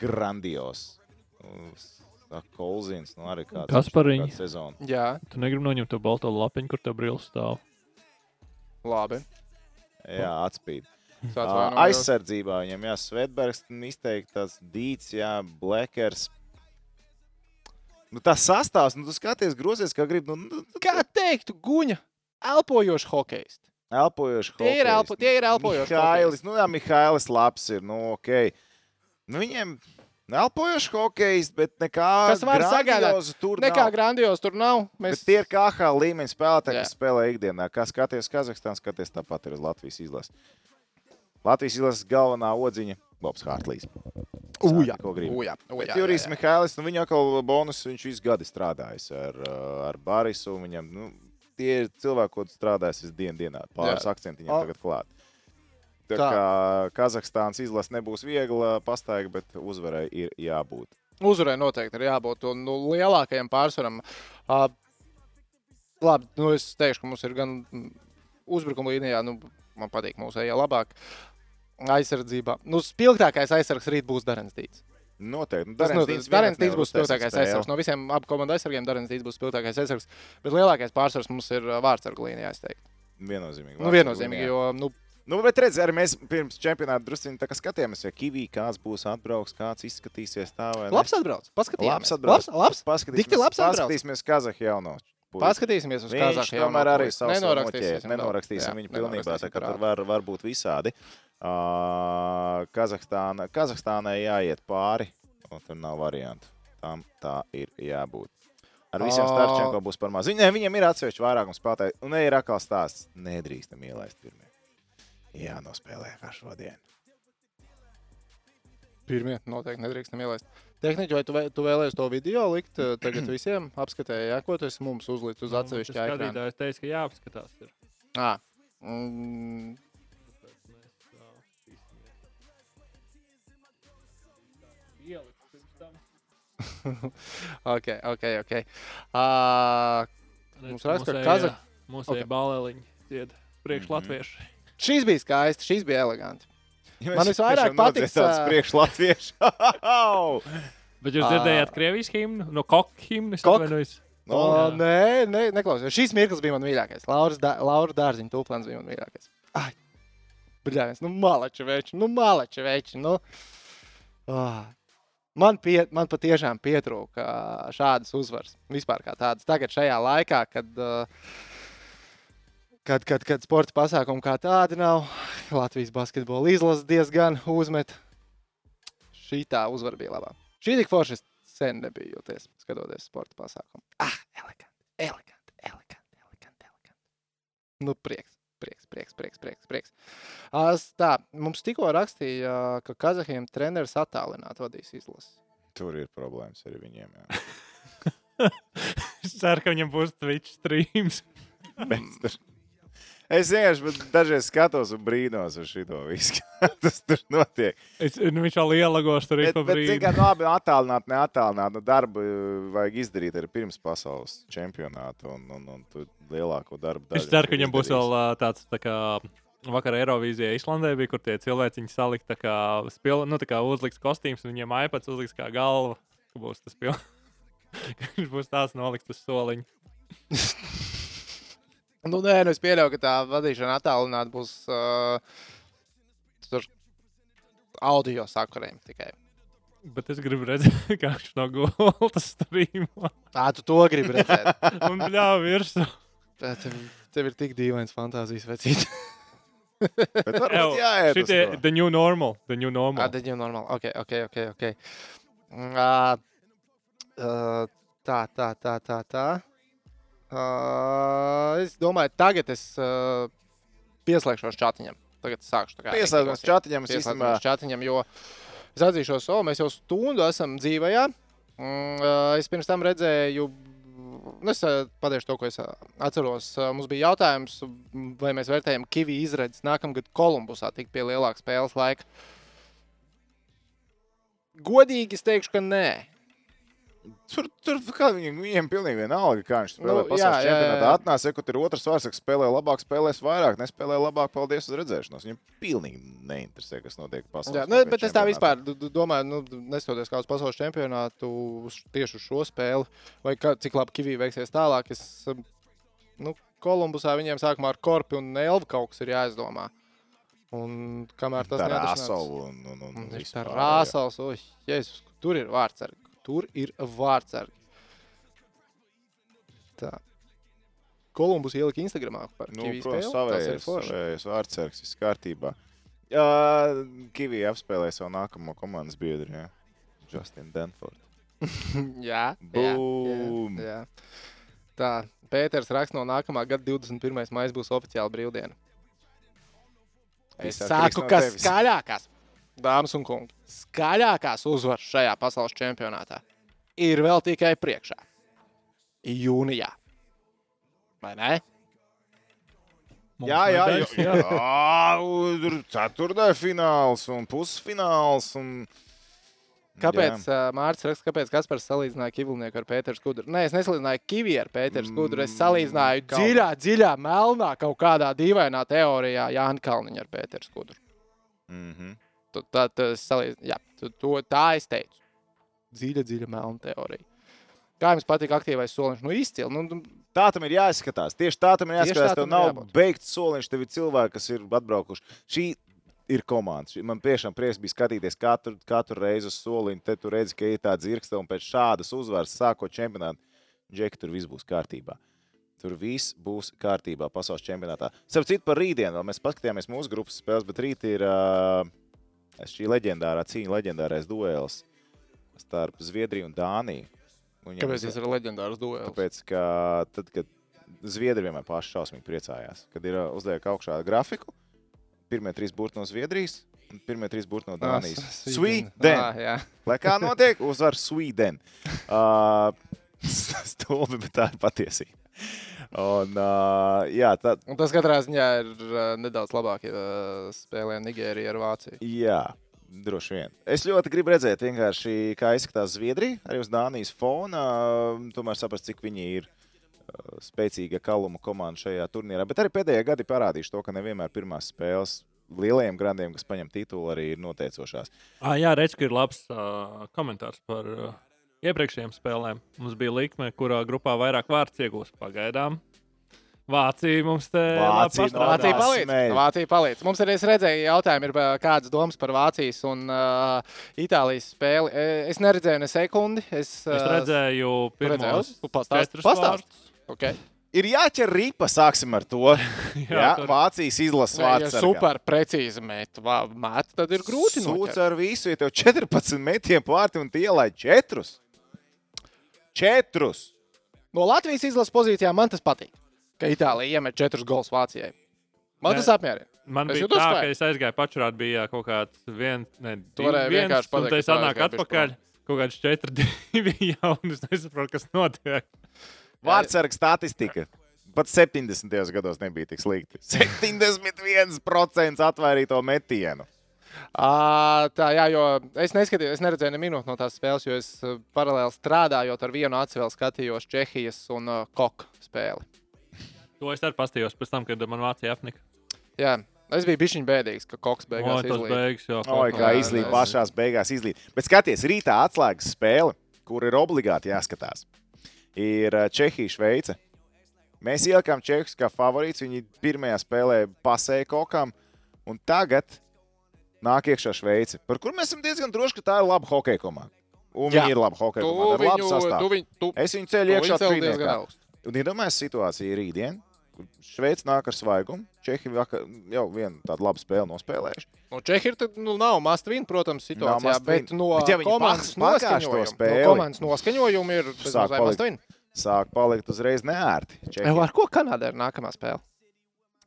grandios. Kolzins, nu arī kāds Kaspariņ. kādu sezonu. Jā, Tu negribi noņemt to balto lapiņu, kur tev brīvs stāv. labi. Jā, atspīd. Aizsardzībā viņam jā, Svetbergs, izteikti tas Dīts, jā, Blekers. Nu, tas sastāvs, nu, tu skaties, grozies, kā gribi. Nu, nu, Kā teiktu, guņa, elpojošs hokejs. Elpojoši. Tie ir elpo- tie ir elpojoši Mihailis, nu jā, Mihailis labs ir, nu ok. Nu, viņiem elpojoši hokejs, bet nekā Kas var grandiozu tur Nekā nav. grandios tur nav. Bet Mēs tie ir KH līmeņa spēlētāji, kas spēlē ikdienā. Kā skaties Kazahstānā, skaties tāpat ir uz Latvijas izlases. Latvijas izlases galvenā odziņa - Bobs Hārtlīs. Uja, ko gribi. uja, uja, Jurijs. Mihailis, nu viņa atkal bonus, viņš visu gadu strādājis ar, ar Barisu. Viņam, nu, tie ir cilvēki, ko strādājis dienu dienā. Pāris akcenti viņam O- tagad klāt. Tā Tā. kā Kazahstānas izlase nebūs viegla pastaiga, bet uzvarai ir jābūt. Uzvarai noteikti ir jābūt un, nu, lielākajam pārsvaram. Uh, labi, nu es teikšu, ka mums ir gan uzbrukuma līnijā, nu, man patīk mūsu ejā labāk. Aizsardzībā. Nu, spilgtākais aizsargs rīt būs Darens Dīts. Noteikti. Nu, Tas. Dīts Darens Dīts būs spilgtākais aizsargs. No visiem abu komandu aizsargiem Darens Dīts būs spilgtākais aizsargs. Bet lielākais pārsvars mums ir vārdsargu līnijā, es teiktu. Viennozīmīgi. Nu, viennozīmīgi, jo, nu, Nu, bet redziet, arī mēs pirms čempionāta druskuļi skatījāmies, ja Kavī kāds būs atbrauks, kāds izskatīsies tā vai ne. labs atbrauc. Paskatījāmies. Labs atbrauc. Labs, labs. Paskatīsimies, labs atbrauc. paskatīsimies Kazahstānu puisi. Paskatīsimies uz Kazahstānu. tomēr arī savus nenorakstīsim. Nenorakstīsim viņu pilnībā, tā kā tur var, var būt visādi. Uh, Kazahstāna, Kazahstānai jāiet pāri, un tur nav variantu. Tam tā ir jābūt. Ar visiem starčiem būs par maz. Viņiem, viņiem ir atsevišķi vairākums spēlētāji, un ir atkal stāsts. Nedrīkstam ielaist pirmie. Jā, nospēlē kā šodien. Pirmie noteikti nedrīkstam ielaist. Tehniski, vai tu, vē- tu vēlējies to video likt eh, tagad visiem? Apskatēji, jā, ko tu esi mums uzlicis uz atsevišķa ekrāna. Skatītājs teica, ka jāapskatās. Ir. Ā, mm, ok, ok, ok. Uh, Mums raksta, ka Kazah- Mūsu Ok. okay. balēliņi dzied priekš Mhm. latvieši. šīs bija skaistas, šīs bija elegantas. Ja Man visvairāk patīk, nodziedāts ā, priekš latviešu. Bet jūs dzirdējāt Krievijas himnu, no koka himnas? Kok? atvainojos? Nu, O, jā. nē, nē, neklausījos. Šīs mirklis bija man mīļākais. Lauras, dā, Laura Dārziņa tūplēns bija man mīļākais. Ai, bļāvis, nu malači veči, nu malači veči, nu. Oh. Man, pie, man patiešām pietrūka šādas uzvaras. Vispār kā tādas. Tagad šajā laikā, kad, uh, kad, kad, kad sporta pasākumi kā tādi nav, Latvijas basketbola izlase diezgan uzmet. Šī tā uzvara bija labā. Šī tik forša sen nebija jūties, skatoties sporta pasākumu. Ah, eleganti, eleganti, eleganti, eleganti. eleganti. Nu, prieks. Prieks, prieks, prieks, prieks. prieks. Ās, Tā, mums tikko rakstīja, ka Kazahiem treneris attālināti vadīs izlasi. Tur ir problēmas arī viņiem. Es ceru, ka viņam būs Twitch streams. Bet tur- Es vienkārši bet dažreiz skatos un brīnos uz šo visu. kas Tas tur notiek. Es, nu, viņš vēl ielagos tur Bet, pa brīdi. kā nu, labi, attālināt, neattālināt. Nu, darbu uh, vajag izdarīt arī pirms pasaules čempionāta. Un, un, un tu lielāko darbu Es daļu ceru, ka viņam būs izdarīsi. vēl ā, tāds tā kā. Vakar Eirovīzijā Islandē bija, kur tie cilvēki salika tā kā, spil, nu, tā kā uzliks kostīms, un viņiem iPads uzliks kā galva. Būs tas pilns. Viņš būs tāds noliks uz soliņa. Nu, nē, nu es pieļauju, ka tā vadīšana attālināti būs uh, audio sakariem tikai. Bet es gribu redzēt, kā viņš no gultas strīmo Tā, tu to gribi redzēt. un bļāva virsū. Tā, tev, tev ir tik dīvains fantāzijas vecīt. Bet varbūt jāiet Šitie, the new normal. The new Ah, normal. tad jau normāli. Ok, ok, ok. okay. Ā, ā, Tā, tā, tā, tā. tā. Ā, Es domāju, tagad es ā, pieslēgšos čatiņam. Tagad es sākšu. aktīvos, jā. čatiņam, es īstenībā čatiņam, jo es atzīšos, o, mēs jau stundu esam dzīvajā. Mm, ā, Es pirms tam redzēju, nu, es ā, pateikšu to, ko es ā, atceros. Ā, Mums bija jautājums, vai mēs vērtējam Kiwi izredzes nākamgad Kolumbusā, tik pie lielāka spēles laika. Godīgi es teikšu, ka nē. Tur, tur kā viņiem, viņiem pilnīgi vienalga, kā viņš spēlē. Nu, pasaules čempionātā jā. atnāca, ja tur ir otrs vārds, kas spēlē labāk, spēlēs vairāk, nespēlē labāk, paldies uz redzēšanos. Viņam pilnīgi neinteresē, kas notiek pasaules Jā, nu, hokeja bet es tā čempionātā. vispār domāju, nu, neskatoties kādu pasaules čempionātu uz, tieši uz šo spēli, vai kā, cik labi Kavī veiksies tālāk. Es, um, nu, Kolumbusā viņiem sākumā ar korpu un elvu kaut kas ir jāizdomā. Un kamēr tas neatrisinās- Rāsalu un, un, un, Un vispār, jā. rāsals, oi, jēzus, tur ir vārdsargi. Tur ir vārdsargi. Tā. Kolumbus ielika Instagramā par Nu, Kivī protams, savējais, savējais vārdsargs, viss kārtībā. Jā, Kivija apspēlēja savu nākamo komandas biedru, jā. Justin Denford. jā, Boom! jā, jā. Tā, Pēters raksta, no nākamā gada 21. maija būs oficiāla brīvdiena. Es saku, atkarīgs no ka tevis. skaļākās, dāmas un kungi, skaļākās uzvaras šajā pasaules čempionātā ir vēl tikai priekšā. Jūnijā. Vai ne? Mums Jā, jā, jā, tur ceturtajā fināls un pusfināls. Un... Kāpēc uh, Mārcis raksta, kāpēc Kaspars salīdzināja Kivlnieku ar Pēteru Skudru? Nē, es nesalīdzināju Kivi ar Pēteru Skudru. Es Mm, salīdzināju kaut- dziļā, dziļā, melnā, kaut kādā dīvainā teorijā Jānis Kalniņš ar Pēteru Skudru. Mm -hmm. Tā, tā, es salīdz... Jā, to, tā es teicu. Dziļa, dziļa, melna teorija. Kā jums patīk aktīvais soliņš? Nu, izcili. Nu, nu, Tā tam ir jāizskatās. Tieši tā tam ir jāizskatās. tā Tev nav jābūt. beigts soliņš, tev ir cilvēki, kas ir atbraukuši. Šī ir komanda. Man tiešām prieks bija skatīties katru, katru reizi uz soliņu. Te tu redzi, ka ir tāds zirgsta un pēc šādas uzvaras sākot čempionātu. Džeki, tur viss būs kārtībā. Tur viss būs kārtībā pasaules čempionātā. Starp citu, par rītdienu mēs paskatījāmies mūsu grupas spēles, bet rīt ir uh, šī leģendārā cīņa, leģendārais duels starp Zviedriju un Dāniju. Un viņam kāpēc tas ir leģendārs duels? Tāpēc, ka tad, kad Zviedri vienmēr paši šausmīgi priecājās, kad ir uh, uzliek augšā grafiku, pirmie trīs burti no Zviedrijas un pirmie trīs burti no Dānijas. Sweden! Ah. Lai kā notiek, uzvar Sweden. Uh, Stulbi, bet tā ir patiesība. Un, uh, jā, tā, Un tas katrā ziņā ir uh, nedaudz labāk, ja uh, spēlē Nigērija ar Vāciju. Jā, droši vien. Es ļoti gribu redzēt, vienkārši, kā izskatās Zviedrija, arī uz Dānijas fona. Tomēr saprast, cik viņi ir uh, spēcīga kaluma komanda šajā turnīrā. Bet arī pēdējie gadi parādījuši to, ka nevienmēr pirmās spēles lielajiem grandiem, kas paņem titulu, arī ir noteicošās. Ā, jā, redz, ka ir labs uh, komentārs par uh, iepriekšējām spēlēm. Mums bija likme, kurā grupā vairāk vārds iegūs pagaidām. Vācija mums te Vācija pastrādā. Vācija palīdz. smēļ. Vācija palīdz. Mums arī es redzēju, jautājumu ir kādas domas par Vācijas un uh, Itālijas spēli. E, Es neredzēju ne sekundi. Es, Es ā, redzēju, pirmos Tu pastāst-. Okay. Ir jāķer ripa, sāksim ar to. jā, jā tur- Vācijas izlases Nē, ja vārds. super precīzi met, met, tad ir grūti Sūds ar visu, ja tev 14 metienu pārti un tie ielaid 4. 4. No Latvijas izlases pozīcijām man tas patīk. Ka Itālija iemet četrus gols Vācijai. Man Nē. tas apmierina. Man Es bija tā, vai? ka es aizgāju pačurāt, bija kaut kāds viens, ne, divi, varēji viens, vienkārši pateikt, un te es atnāku atpakaļ. Kaut kāds 4, 2 jau, un es nesaprotu, kas notiek. Vārdsarga statistika. Pat 70. gados nebija tik slikti. 71% atvairīto metienu. Tā, jā, jo es neskatījos, es neredzēju ne minūti no tās spēles, jo es paralēli strādājot ar vienu acu vēl skatījos Čehijas un uh, Koku spēli. To es arī pastījos pēc tam, kad man Vācija apnika. Jā, es biju bišķiņ bēdīgs, ka Koks beigās tas izlīd. beigas jau. Oi, kā Jā, izlīd jā, pašās beigās. Izlīd. Bet skaties, rītā atslēgas spēle, kur ir obligāti jāskatās, ir Čehija, Šveice. Mēs ielikām Čehus kā favorīts. Viņi pirmajā spēlē pasēja kokām, un tagad nāk iekšā Šveice, par kur mēs esam diezgan droši, ka tā ir laba hokeja komanda. Un Jā. viņi ir laba hokeja komanda. ar labu sastāvu. viņu, tu, Es viņu ceļu iekšā trīniekā. Un iedomājieties situāciju rītdien. Šveice nāk ar svaigumu. Čehi jau vienu tādu labu spēli nospēlējuši. Nu, Čehi ir, nu, nav must-win, protams, situācijā, bet no Bet ja komandas noskaņojuma, no spēli, komandas noskaņojuma ir bez sāk palikt uzreiz neērti. Čehi. Ar ko Kanāda ir nākamā spēle?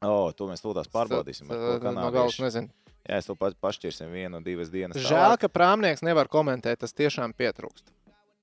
O, to mēs tūlīt pārbaudīsim. ar ko Tad, No kanādieši. nezinu. Jā, es to pa- pašķirsim vienu, divas dienas. Žēl, ka prāmnieks nevar komentēt, tas tiešām pietrūkst.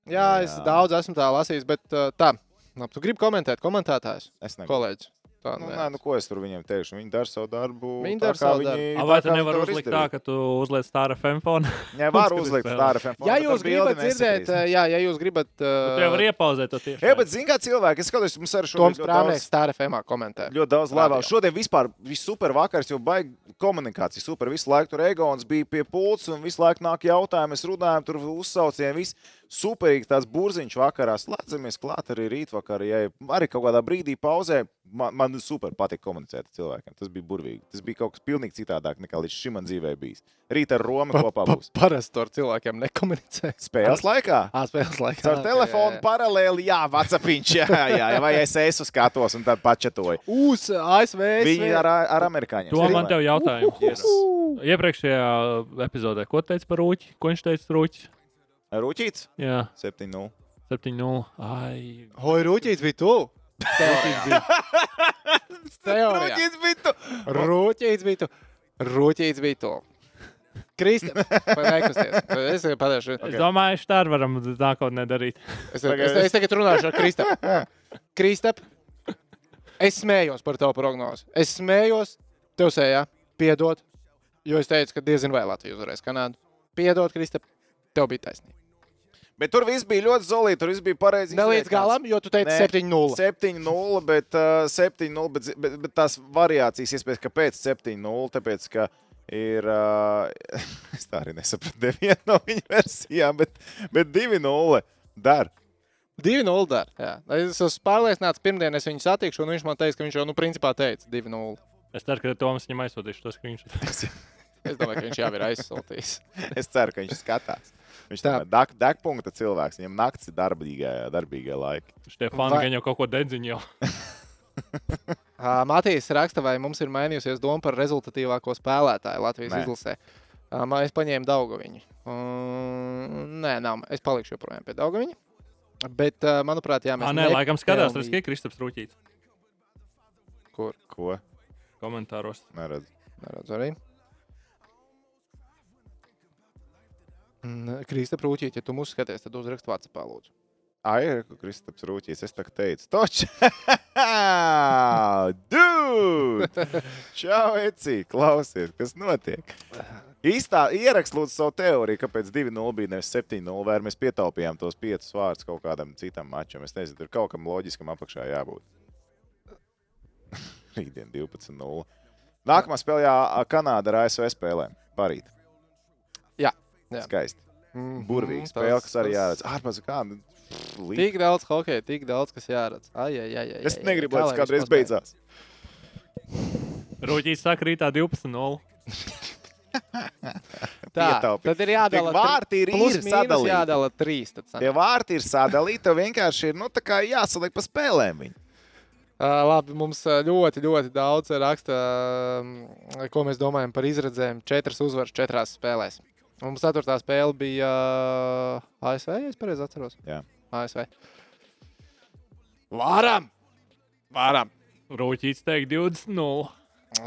Jā, es Jā. daudz esmu tā lasījis, bet tā, labi, tu gribi komentēt, komentētājs, Es negribu. kolēģis. Tā, Nu, nē. nē, nu, ko es tur viņiem teikšu? Viņi dara savu darbu. Viņi tā, dara kā savu viņi- A, Vai tu nevari uzlikt tā, ka tu uzliec tā ar FM? Jā, var uzlikt ar FM. Ja jūs gribat dzirdēt, uh, jā, ja jūs gribat. Tu jau vari Uh, iepauzēt to tieši. Jā, bet zini, kā cilvēki, es skatos, mums arī Toms šodien ļoti Prāmnieks Star FM komentē. ļoti daudz lēvā. Šodien vispār viss super vakars, jo baigi komunikācija super. Visu laiku tur Egons bija pie pults un visu laiku nāk jautājumi, mēs runājam, tur uzsaucieni, viss superīgi tāds burziņš vakarā. Slēdzamies klāt arī rītvakarā, ja arī kaut kādā brīdī pauzē. Man, man super patīk komunicēt ar cilvēkiem. Tas bija burvīgi. Tas bija kaut kas pilnīgi citādāk nekā līdz šim man dzīvē bijis. Rīt ar Romu kopā būs. Parasti to ar cilvēkiem nekomunicē. Spēles laikā? Ā, spēles laikā. Ok, telefonu jā, jā. paralēli, jā, Vatsapiņš, jā, jā, jā, vai es esmu skatos un tad pačetoju. Uz ASV. Viņi ar, ar amerikāņiem. To man tev jautājums. Yes. Iepriekšējā epizodē, ko teica par rūķi? Ko viņš teica par rūķi? Rūķīts? Jā, 7-0. 7-0. Ai, Hoi, Rūķis bija tu. Teorijā. Teorijā. Rūķīts bija tu. Rūķis bija tu. Rūķis bija tu. Kristap, vai nekusties? Es tagad pateikšu. es domāju, ka tā varam nākotnē darīt. Es, es, es tagad runāšu ar Kristapu. Kristap, es smējos par tavu prognozi. Es smējos tev sējā, piedod, jo es teicu, ka diezin vai Latvija uzvarēs Kanādu. Piedod, Kristap, tev bija taisnība. Bet tur viss bija ļoti zolīti, tur viss bija pareizi. Ne līdz galam, jo tu teici Nē. 7-0. 7-0, bet, uh, 7-0, bet, bet, bet tās variācijas, iespējams, kāpēc 7-0, tāpēc, ka ir, uh, es tā arī nesapratu nevienu no viņa versijām, bet, bet 2-0 dar. 2-0 dar. Jā. Es esmu pārliecināts, pirmdien es viņu satikšu, un viņš man teica, ka viņš jau, nu, principā teica 2-0. Es ceru, ka Toms viņam aizsūtīšu to screenshot. Es domāju, ka viņš jau ir aizsūtījis. Es ceru, ka viņš skatās. Viņš Tā. ir degpunkta cilvēks, viņam naktis ir darbīgā, darbīgā laika. Šie fani Vai- gan jau kaut ko. Ā, Matīs raksta, vai mums ir mainījusies doma par rezultatīvāko spēlētāju Latvijas Nē. izlasē. Ma- Es paņēmu Daugaviņu. Mm, Nē, nav. Es palikšu joprojām pie Daugaviņa. Bet, ā, manuprāt, jā, mēs Ah, nē, laikam skatās, tas ir Kristaps Rūķīts Kur? Ko? komentāros. Neredzu. Neredzu arī. Mm, Krista Prūķīte, ja tu mūs skaties, tad uzrakst Vācijā, lūdzu. Ai, ir Kristaps Rūķis. Es tā teicu, toč! Dude! Čau, Eci! Klausies, kas notiek? Īstā ierakst lūdzu savu teoriju, kāpēc 2-0 bija nevis 7-0, vai mēs pietaupījām tos 5 vārdus kaut kādam citam mačam. Es nezinu, tur kaut kam loģiskam apakšā jābūt. Rītdien 12-0. Nākamā spēlē Kanāda ar ASV spēlēm. Parīt. Jā. Skaisti. Burvīgi tas- spēle, kas arī jāredz. Ārpus kā. nu, Tik daudz hokeja, tik daudz, kas jāredz. Ai, ai, ai, ai, Es negribu, lai tas kādreiz beidzās. Rūķīts saka rītā 12-0. Tā, Pietaupi. tad ir jādala. Tik vārti ir mīnus sadalīti. Jādala trīs. tad sanāk. Tie vārti ir sadalīti, tev vienkārši ir nu, jāsaliek pa spēlēm. Viņi. Uh, labi, mums ļoti, ļoti daudz raksta, ko mēs domājam par izredzēm. Četras uzvaras četrās spēlēs. Mums ceturtā spēle bija ā, ASV, ja es pareizi atceros. Jā. ASV. Varam! Varam! Rūķīts teikt 20-0.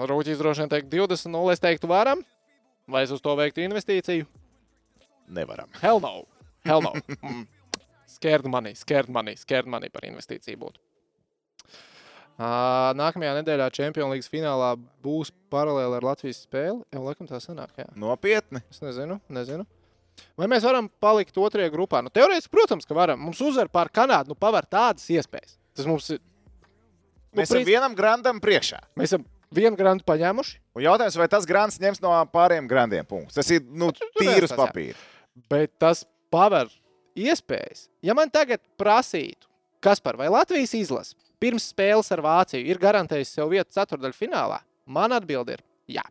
Rūķis droši vien teikt 20, 0. Es teiktu, varam. Vai es uz to veiktu investīciju? Nevaram. Hell no. Hell no. Mm. Scared money, scared money, scared money par investīciju būtu. Nākamajā nedēļā Champions League finālā būs paralēli ar Latvijas spēli. Jau laikam tā sanāk, jā. Nopietni. Es nezinu, nezinu. Vai mēs varam palikt otrajā grupā? Nu, teorētiski, protams, ka varam. Mums uzvar pār Kanādu, nu, paver tādas iespējas. Tas mums ir. Nu, Mēs esam princi- vienam grandam priekšā. mēs esam vienu grantu paņēmuši, Un jautājums, vai tas grants ņems no pāriem grandiem punktus? Tas ir nu, tur tīrs papīrs. bet tas paver iespējas. Ja man tagad prasītu, kas par vai Latvijas izlase pirms spēles ar Vāciju ir garantējis sev vietu ceturdaļu finālā, man atbild ir jā.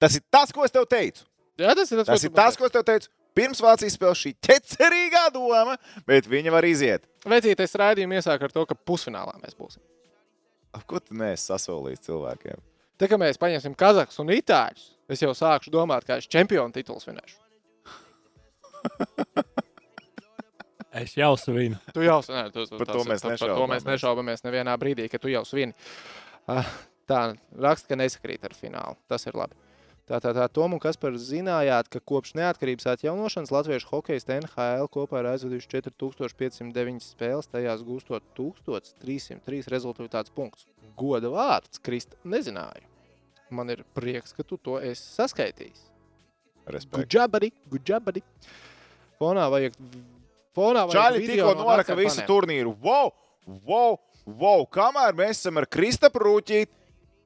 Tas ir tas, ko es tev teicu. Jā, tas ir tas, Tas ko ir tas, ko es tev teicu. Pirms Vācijas spēles šī ķecerīgā doma, bet viņa var iziet. Vecītais raidījums iesāk ar to, ka pusfinālā mēs būsim. Ko tu neesi sasolījis cilvēkiem? Tā kā mēs paņemsim Kazahstus un Itāļus, es jau sākšu domāt, kā es čempionu titulu svinēšu. Es jau svinu. Tu jau tu, Par to mēs par, par to mēs nešaubāmies. nešaubamies nevienā brīdī, ka tu jau svini. Ah, Tā raksta, ka nesakrīt ar finālu. Tas ir labi. Tā, tā, tā, Tom un Kaspars zinājāt, ka kopš neatkarības atjaunošanas latviešu hokeja NHL kopā ir aizvadījuši 4509 spēles, tajās gūstot 1303 rezultātus punktus. Goda vārds, Krista, nezināju. Man ir prieks, ka tu to esi saskaitījis. Respekts. Gudžabadi, gudžabadi. Fonā vajag. Fonā Čāļi video tikko no noraka visu faniem. turnīru. Wow, wow, wow. Kamēr mēs esam ar Kristapu Rūķīti,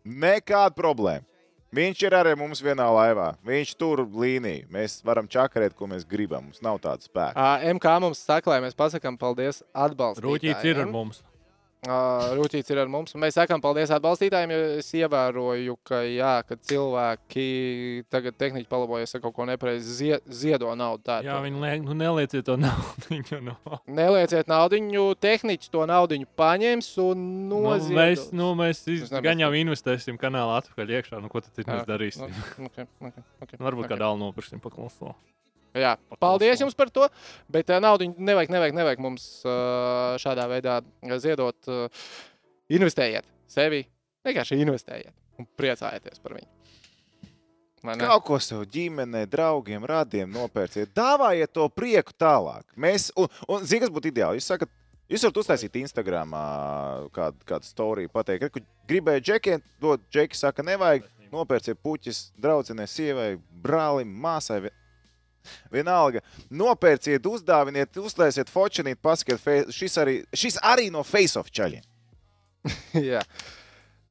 nekāda problēma. Viņš ir arī mums vienā laivā. Viņš tur līniju. Mēs varam čakarēt, ko mēs gribam. Mums nav tāda spēka. MK mums saka, lai mēs pasakām paldies atbalstītājiem. Rūķīts ir ar mums. Ā, Rūķīts ir ar mums. Mēs sakām paldies atbalstītājiem, jo es ievēroju, ka, jā, ka cilvēki tagad tehniski palabojas, ka kaut ko nepareizi zie, ziedo naudu. Tā, Jā, viņi liek, nu nelieciet to naudu. No. Nelieciet naudu, tehniķis to naudu paņems un Nu, noziedos. mēs, nu, mēs iz, gan jau investēsim kanālā atpakaļ iekšā. Nu, ko tad mēs darīsim? nu, okay, okay, okay, Nu, Varbūt okay. kādā nopirksim paklausot. Jā, paldies jums par to. Bet uh, naudu nevajag, nevajag, nevajag mums uh, šādā veidā ziedot. Uh, investējiet sevi, vienkārši investējiet un priecājieties par viņu. Kaut ko sev ģimenei, draugiem, radiem nopērciet. Dāvājiet to prieku tālāk. Mēs, un, un zini, kas būtu ideāli? Jūs sakat, jūs varat uztaisīt Instagram kādu, kādu storiju, pateikt, ka gribēju džekiem, dot džeki, saka, nevajag. Nopērciet puķis, draudzenei, sievai, brālim, māsai. Vi- Vienalga, nopērciet, uzdāviniet, uztaisiet fočinīt, pasakiet, fe- šis arī, šis arī no face-off čaļiem. Jā.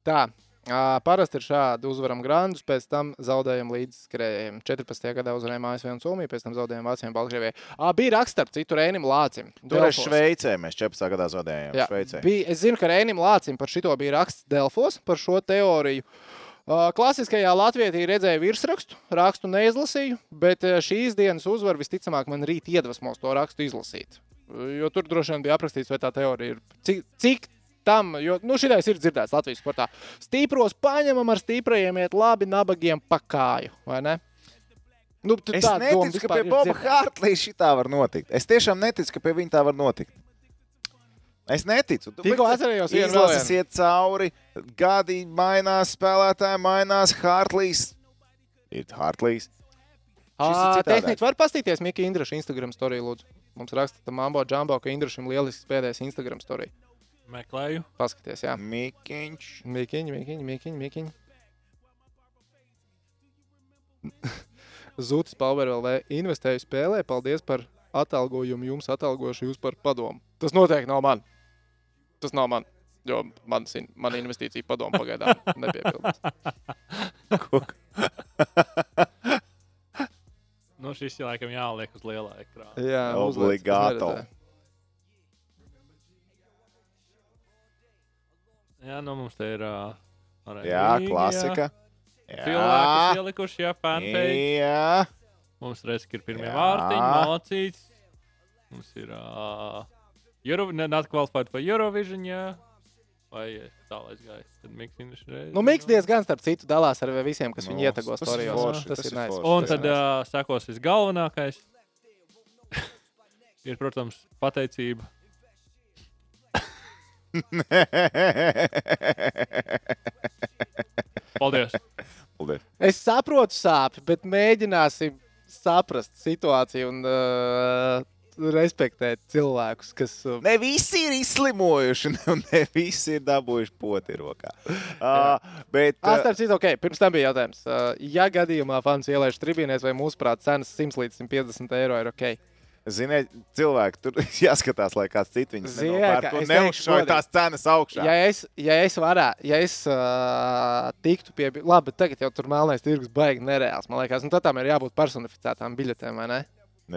Tā. ā, Parasti ir šādi uzvaram grandus, pēc tam zaudējam līdz skrējējiem. 14. gadā uzvarējām ASV un Somiju, pēc tam zaudējām Vācijai un Baltkrievijai. Ā, Bija raksts starp citu Rēnim Lācim. Tur Delfos. Šveicē, mēs 14. gadā zaudējām. Jā, Šveicē. bija, es zinu, ka Rēnim Lācim par šito bija raksts Delfos, par šo teoriju. Uh, klasiskajā Latvijā redzēju virsrakstu, rakstu neizlasīju, bet šīs dienas uzvara visticamāk man rīt iedvesmos to rakstu izlasīt. Jo tur droši vien bija aprakstīts, vai tā teorija ir. Cik, cik tam, jo nu, šitais ir dzirdēts Latvijas sportā. Stipros paņemam ar stiprajiem, iet labi, nabagiem pa kāju, vai ne? Nu, Es neticu, ka pie Boba. Hartlīša šī tā var notikt. Es tiešām neticu, ka pie viņa tā var notikt. Es neticu. Tikko atcerējos vēl Izlases iet cauri, gadi mainās, spēlētāji mainās. Hartlīs ir Hartlīs. Tehniski var paskatīties Mika Indraša Instagram storiju, lūdzu. Mums raksta tam Mambo Džambo, ka Indrašam lielisks pēdējais Instagram storija. Meklēju. Paskaties, jā. Mikiņš. Mikiņi, mikiņi, mikiņi, mikiņi. Zutis Palver vēl investēju spēlē. Paldies par atalgojumu. Jums atalgošu jūs par padomu. Tas noteikti nav man. Tas nav man. Jo man, man investīcija padomu pagaidām nepiepildās. Nu, šis ir laikam jāliek uz lielā ekrāna. Jā, neredzēju. Jā, nu mums te ir. Uh, Jā, klasika. Cilvēki Jā, ielikuši, jā, fanpage. jā. Mums redz, ka ir pirmie Jā. vārtiņi, malacīts. Mums ir. Uh, Euro, ne, not qualified for Eurovision, jā. Vai tālāk gājis? Tad Miks Indrišs reiz. Nu, Miks diezgan starp citu dalās ar visiem, kas Nu, viņu ietagos tas storijos. forši, Tas tas ir nice. Un tad uh, sekos visgalvenākais. ir, protams, pateicība. Paldies! Paldies. Es saprotu sāpes, bet mēģināsim saprast situāciju un uh, respektēt cilvēkus, kas. Uh, Ne visi ir izslimojuši, un ne visi ir dabūjuši poti rokā. Uh, bet, uh, starp citu, ok, pirms tam bija jautājums. Uh, ja gadījumā fans ielaiž tribīnēs, vai mūsuprāt, cenas 100 līdz 150 eiro ir ok? Ziniet, cilvēki tur jāskatās, lai kāds cits Ziniet, nenopērk neuzšauj tās cenas augšā. Ja es, ja es varētu, ja es uh, tiktu pie, labi, tagad jau tur melnais tirgus baigi nereāls, man liekas, un tad tam ir jābūt personificētām biļetēm, vai ne?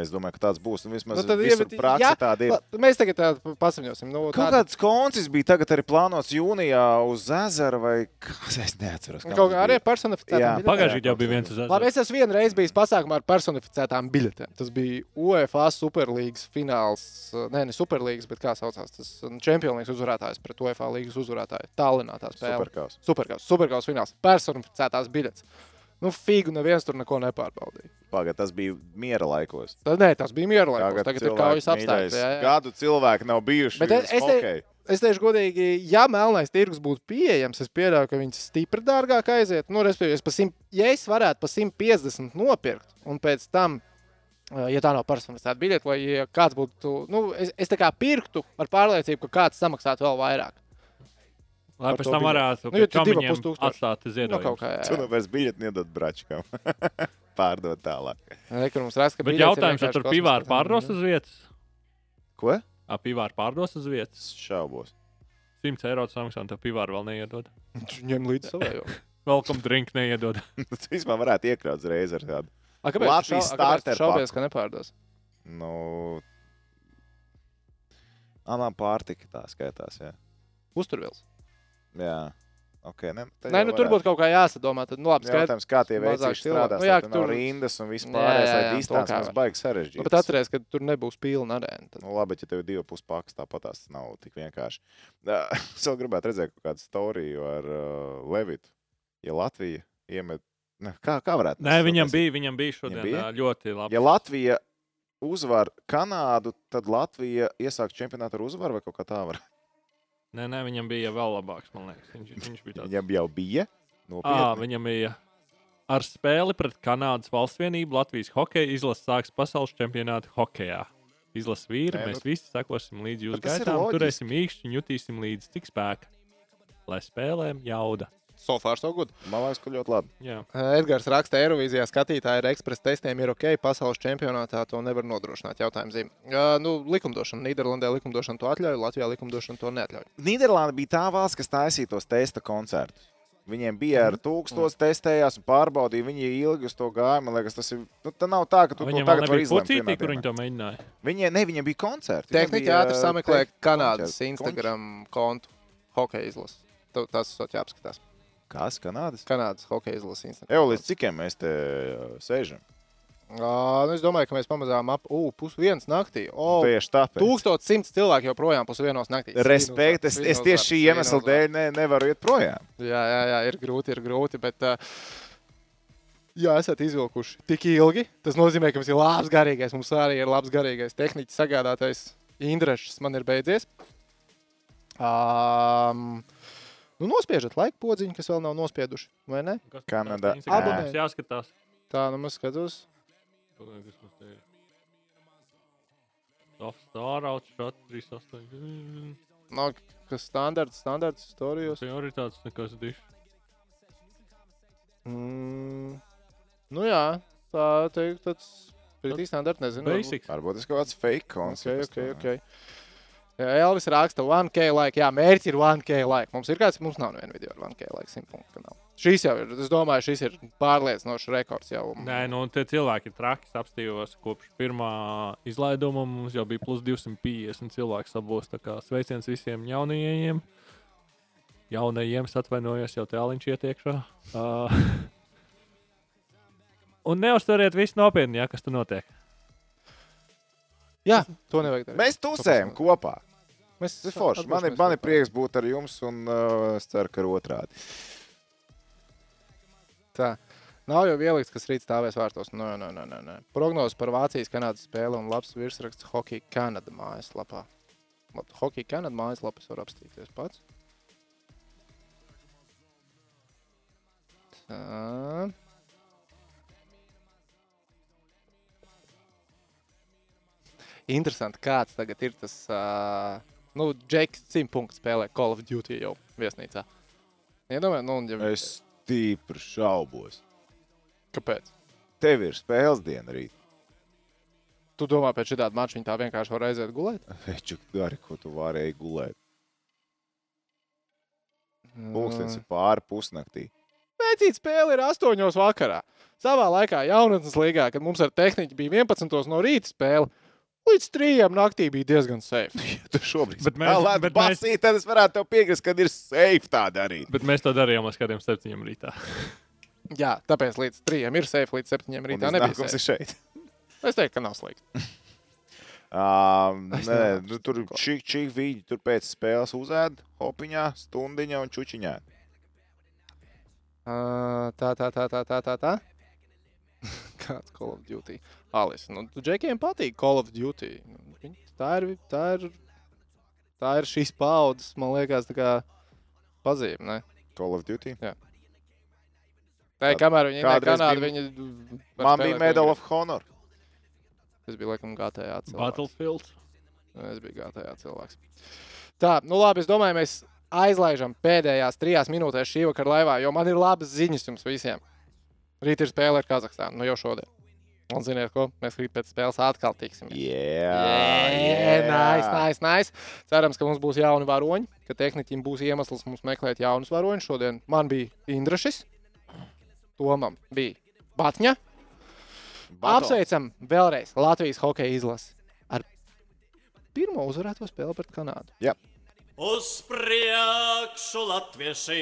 Es domāju, ka tāds būs. Un vismaz Nu, tad visur iemet- praksa jā, tāda ir. Mēs tagad tā pasaņosim. Nu, Kaut tāda- kāds koncis bija tagad arī plānots jūnijā uz ezera vai kas, es neatceros. Kaut kā arī ar personificētām. Pagājušajā gadā jau bija viens uz Labi, ezeru. es esmu vienreiz bijis pasākumā ar personificētām biļetēm. Tas bija UEFA Superlīgas fināls. Nē, ne Superlīgas, bet kā saucās tas Champions League uzvarētājs pret UEFA līgas uzvarētāju. Tallinā tā spēle. Superkaus. Superkaus, superkaus fināls. Personificētās biļetes. Nu, figu neviens tur neko nepārbaudīja. Pagad, tas bija miera laikos. Tad, nē, tas bija mierīgi. Tagad Tagad ir kaujas apstākļi. Gadu cilvēki nav bijuši. Bet es- es, te- Es teikšu, godīgi, ja melnais tirgus būtu pieejams, es pieļauju, ka viņš stipri dārgāk aiziet. Nu, respektīvi, es simt- ja es varētu pa 150 nopirkt, un pēc tam, eh, ja tā nav personalizēta biļete, vai ja kāds būtu, nu, es, es tā kā pirktu ar pārliecību, ka kāds samaksātu vēl vairāk. Lai par pēc tam biļeti. varētu Nu, tu atstāt Nu, ziedojumu. kā, jā, Tu jā. nu vairs biļeti nedod bračkam. Pārdot tālāk. Nē, kur mums raksta, ka Bet jautājums, vai tur pivāri pārdos uz vietas? Ko? Ap pivāri pārdos uz vietas. Šaubos. 100 eiro samaksā, un tev pivāri vēl neiedod. Ņem līdzi savējo. Welcome drink neiedod. Tas vispār varētu iekraut uzreiz ar tādu. A, kāpēc Latvijas a, starter šaubies, ka nepārdos? Nu, Anā pārtika tā skaitās. Jā. Uzturvils. jā. Okay, ne, Nē, nu tur būtu kaut kā jāsadomā. Tad, nu, labi, skaidrs. Kā tie veicīgi strādā. Nu, jā, tur tur- rindas un to distance baigs sarežģīti. Nu, Bet atcerieties, ka tur nebūs pilna arēna. Tad... Nu, labi, ja tev ir divi puspaks, tāpat tas nav tik vienkārši. Es vēl gribētu redzēt kaut kādu storiju ar uh, Levitu. Ja Latvija iemet, ne, kā, kā varētu? Nē, viņam bija, viņam bija šodien bija? ā, ļoti labi. Ja Latvija uzvar Kanādu, tad Latvija iesāk čempionātu ar uzvaru vai kaut kā tā var. Nē, nē, viņam bija vēl labāks, man liekas. Viņš, viņš bija tāds. Viņam jau bija. Nopietni. viņam bija ar spēli pret Kanādas valsts vienību Latvijas hokeja izlases sāks pasaules čempionātu hokejā. Izlases vīri, Nē, mēs nu- visi sekosim līdzi jūsu tas ir gaitām, turēsim īkšķi, jutīsim līdzi cik spēka. Lai spēlēm jauda. So far, so good. Man liekas, ka ļoti labi. Jā. Edgars raksta, Eirovīzijā skatītāji ar ekspresa testiem ir ok, pasaules čempionātā to nevar nodrošināt. Jautājums zīme. Uh, nu, likumdošana. Nīderlandē likumdošana to atļauj, Latvijā likumdošana to neatļauj. Nīderlanda bija tā valsts, kas taisīja tos testa koncertus. Viņiem bija Mhm. ar tūkstotis testējās un pārbaudīja. Viņi ilgi uz to gāja. Man liekas, tas ir. Nu, tā nav tā, ka tu Viņam to tagad vari izlemt. pucītī, vienā kur viņi to mēģināja. Viņiem, ne, viņiem bija koncerti. Viņiem Tehniski bija, ātri ā, sameklē Kanādas koncerti. Instagram kontu hokeja izlases. Tas ir jāapskatās. Kas? Kanādas? Kanādas hokeja Instagram. Evo, līdz cikiem mēs te ā, sēžam? Uh, nu, es domāju, ka mēs pamazām ap uh, pusdienas naktī. Oh, Tieši tāpēc. 1100 cilvēki joprojām pusdienos naktī. Respekt, es, es tieši šī iemesla dēļ ne, nevaru iet projām. Jā, jā, jā, ir grūti, ir grūti. Bet, uh, ja esat izvilkuši tik ilgi, tas nozīmē, ka mums ir labs garīgais. Mums arī ir labs garīgais tehniķis sagādātais Indrešs. Man ir beidzies. Um, nu, nospiežat laika podziņu, kas vēl nav nospieduši. Vai ne? Kas? Abonēt. Mums Jāskatās. Tā, nu, mēs skatāmies. Kas mums te ir? Out Shot 38. Nav kas standarts, standarts storijos. Prioritātes nekas dišs. Mm, nu, jā, tā teikt, tāds pretī standarts, nezinu. varbūt- Basic. Varbūt tas kaut kāds fake koncerts. Okay, okay, okay. Elvis raksta, 1K laika. Jā, mērķis ir 1K laika. Mums ir kāds, mums nav neviena video ar 1K laika. 100 punktu kanālu. Šīs jau ir, es domāju, šis ir pārliecinošs rekords jau. Nē, nu tie cilvēki ir traki. Es apstājos kopš pirmā izlaiduma. Mums jau bija plus 250 cilvēku sabos. Tā kā sveiciens visiem jaunajiem. Jaunajiem atvainojos, jau tāliņš ietiekšā. Uh, un neuztveriet visu nopietni, ja kas tur notiek. Jā, to nevajag. darīt. Mēs tusējam kopā. Mēs Tas ir forši. Man ir, man ir prieks būt ar jums, un uh, es ceru, ka ir otrādi. Tā. Nav jau ielikts, kas rīt stāvēs vārtos. Nē, nē, nē, nē, nē. Prognozes par Vācijas Kanādas spēli un labs virsraksts Hockey Kanada mājaslapā. Hockey Kanada mājaslapas var apstīties pats. Tā. Interesanti, kāds tagad ir tas. Uh, nu, Džeks 100 punktu spēlē Call of Duty jau viesnīcā. Iedomājieties, nu, ja Es stipri šaubos. Kāpēc? Tev ir spēles diena rīt. Tu domā, pēc šī tāda mača viņa tā vienkārši var aiziet gulēt? Veču, dari, ko tu varēji gulēt. Pūkstens ir pāri pusnaktī. laicīga spēle ir 8 vakarā. Savā laikā jaunatnes līgā, kad mums ar tehniku bija 11 no rīta spēle, līdz 3 naktī bija diezgan safe. Ja tu šobrīd bet mēs- basīt, tad es varētu tev piekrist, ka ir safe tā darīt. Bet mēs to darījām līdz kādiem septiņiem rītā. Jā, tāpēc līdz 3 ir safe, līdz 7 Un rītā nebija. Safe. ir šeit. Es teiktu, ka nav slikti. Um, Es nē, nu, tur čik, viņi tur pēc spēles uzēd, hopiņā, stundiņā un čučiņā. Uh, tā, tā, tā, tā, tā, tā. tā. Kāds Call of Duty? Alis, nu, tu džekiem patīk Call of Duty. Nu, Tā ir, tā ir, tā ir šīs paudzes, man liekas, tā kā pazīme. Ne? Call of Duty. Nē, Kād- kamēr viņi ir bija- viņi. Man bija Medal of Honor. Tas bija laikam GTA cilvēks. Battlefield. Es biju GTA cilvēks. Tā, nu labi, es domāju, mēs aizlaižam pēdējās trijās minūtēs šī vakara laivā, jo man ir labas ziņas jums visiem. Rīt ir spēle ar Kazahstānu, nu jau šodien. Un ziniet, ko? Mēs rīt pēc spēles atkal tiksim. Jā, Nice, nice, nice. Cerams, ka mums būs jauni varoņi, ka tehniķim būs iemesls mums meklēt jaunus varoņus. Šodien man bija Indrašis, Tomam bija Batņa. Apsveicam vēlreiz Latvijas hokeja izlasi ar pirmo uzvarēto spēli pret Kanādu. Uz priekšu latvieši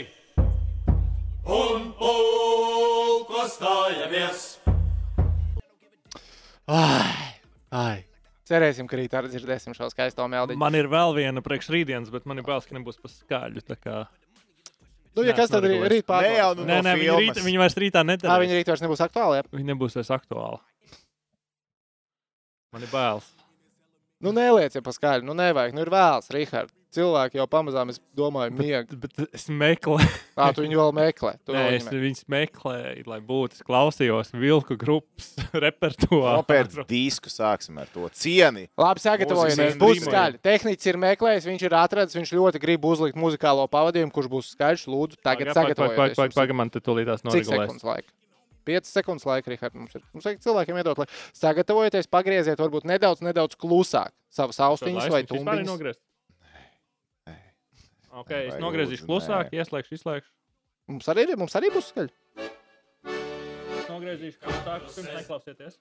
un pulko stājamies. Ai, ai. Cerēsim, ka rīt arī dzirdēsim šo skaisto melodiņu. Man ir vēl viena priekšrītdienas, bet man ir bail, ka nebūs pa skaļu. tā kā- Nu, ja Nē, kas tad nav rīt, jau pārbaudas? nu Nē, no nē, viņa, rīt, viņa vairs rītā Tā nedarīs. viņa rīt vairs nebūs aktuāla. Ja? Viņa nebūs vairs aktuāla. Man ir bailes. Nu, nelieciet pa skaļu. Nu, nevajag. Nu, ir vēls, Rihard. Cilvēki jau pamazām, es domāju, miega. Bet es meklēju, Tā, tu viņu vēl meklē. Tu Nē, vēl es viņu meklē. viņus meklēju, lai būtu. Es klausījos vilku grupas repertuāru. Pēc disku sāksim ar to cieni. Labi, sagatavojamies. Būs skaļi. Tehnicis ir meklējis, viņš ir atradzis, viņš ļoti grib uzlikt muzikālo pavadījumu, kurš būs skaļš. Lūdzu, tagad sagatavojieties. Jums ir Pagaidām, man te tūlītās noregulēs. sekundes laika? 5 sekundes laika, Rihard. Mums ir. Mums vajag cilvēkiem iedot, lai sagatavojieties, pagrieziet, varbūt nedaudz, nedaudz klusāk savas austiņas vai tumbiņas. Ok, Vai es nogriezīšu klusāk, nē. ieslēgšu, izslēgšu. Mums arī, mums arī būs skaļi. Nogriezīšu klusāk, pirms neklausieties.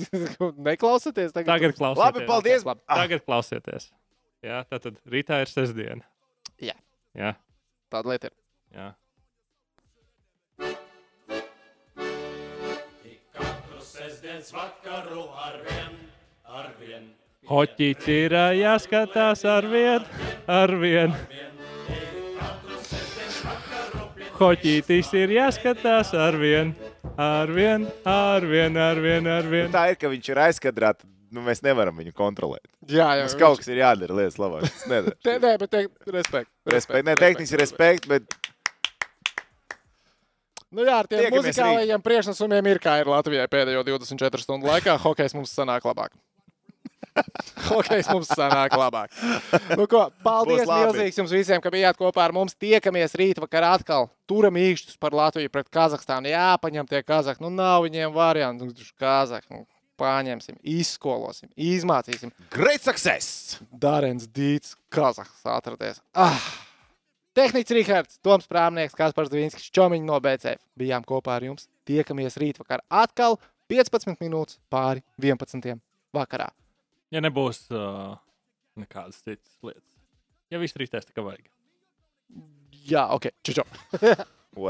Neklausieties tagad. Tagad klausieties. Labi, paldies. Labi. Ah, Tagad klausieties. Jā, tā tad rītā ir sestdiena. Jā. Jā, Tāda lieta ir. jā. Katru sestdienas vakaru arvien, arvien. Hoķīts ir jāskatās ar vienu, ar vienu. Hoķītis ir jāskatās ar vienu, ar vienu, ar vienu, ar vienu, ar vienu. Tā ir, ka viņš ir aizkadrā. tad, Nu, mēs nevaram viņu kontrolēt. Jā, jā. Mums kaut kas ir jādara lietas labāk. Te, nē, bet te, respekt. Respekt, ne, tehniski respekt, bet Nu jā, ar tiem Tiekamies muzikālajiem priekšnesumiem ir kā ir Latvijai pēdējo 24 stundu laikā. Hokejs mums sanāk labāk. Hokejs mums sanāk labāk. Nu, ko, paldies milzīgs jums visiem, ka bijāt kopā ar mums. Tiekamies rīt vakarā atkal. Turam īkšķus par Latviju pret Kazahstānu. Jā, paņem tie Kazahstāni. Nu, nav viņiem variantu. Nu, Kazahstāni. Paņemsim, izskolosim, izmācīsim. great success! Dārens Dīts, Kazahs atradies. Ah! Tehnicis Rihards, Toms Prāmnieks, Kaspars Dvīnskis, Čomiņš no BCF. Bijām kopā ar jums. Tiekamies rīt vakar atkal 15 minūtes pāri 11. vakarā. Ja nebūs uh, nekādas citas lietas. Ja viss rītēs, tā kā vajag. Jā, ok, čau! čau.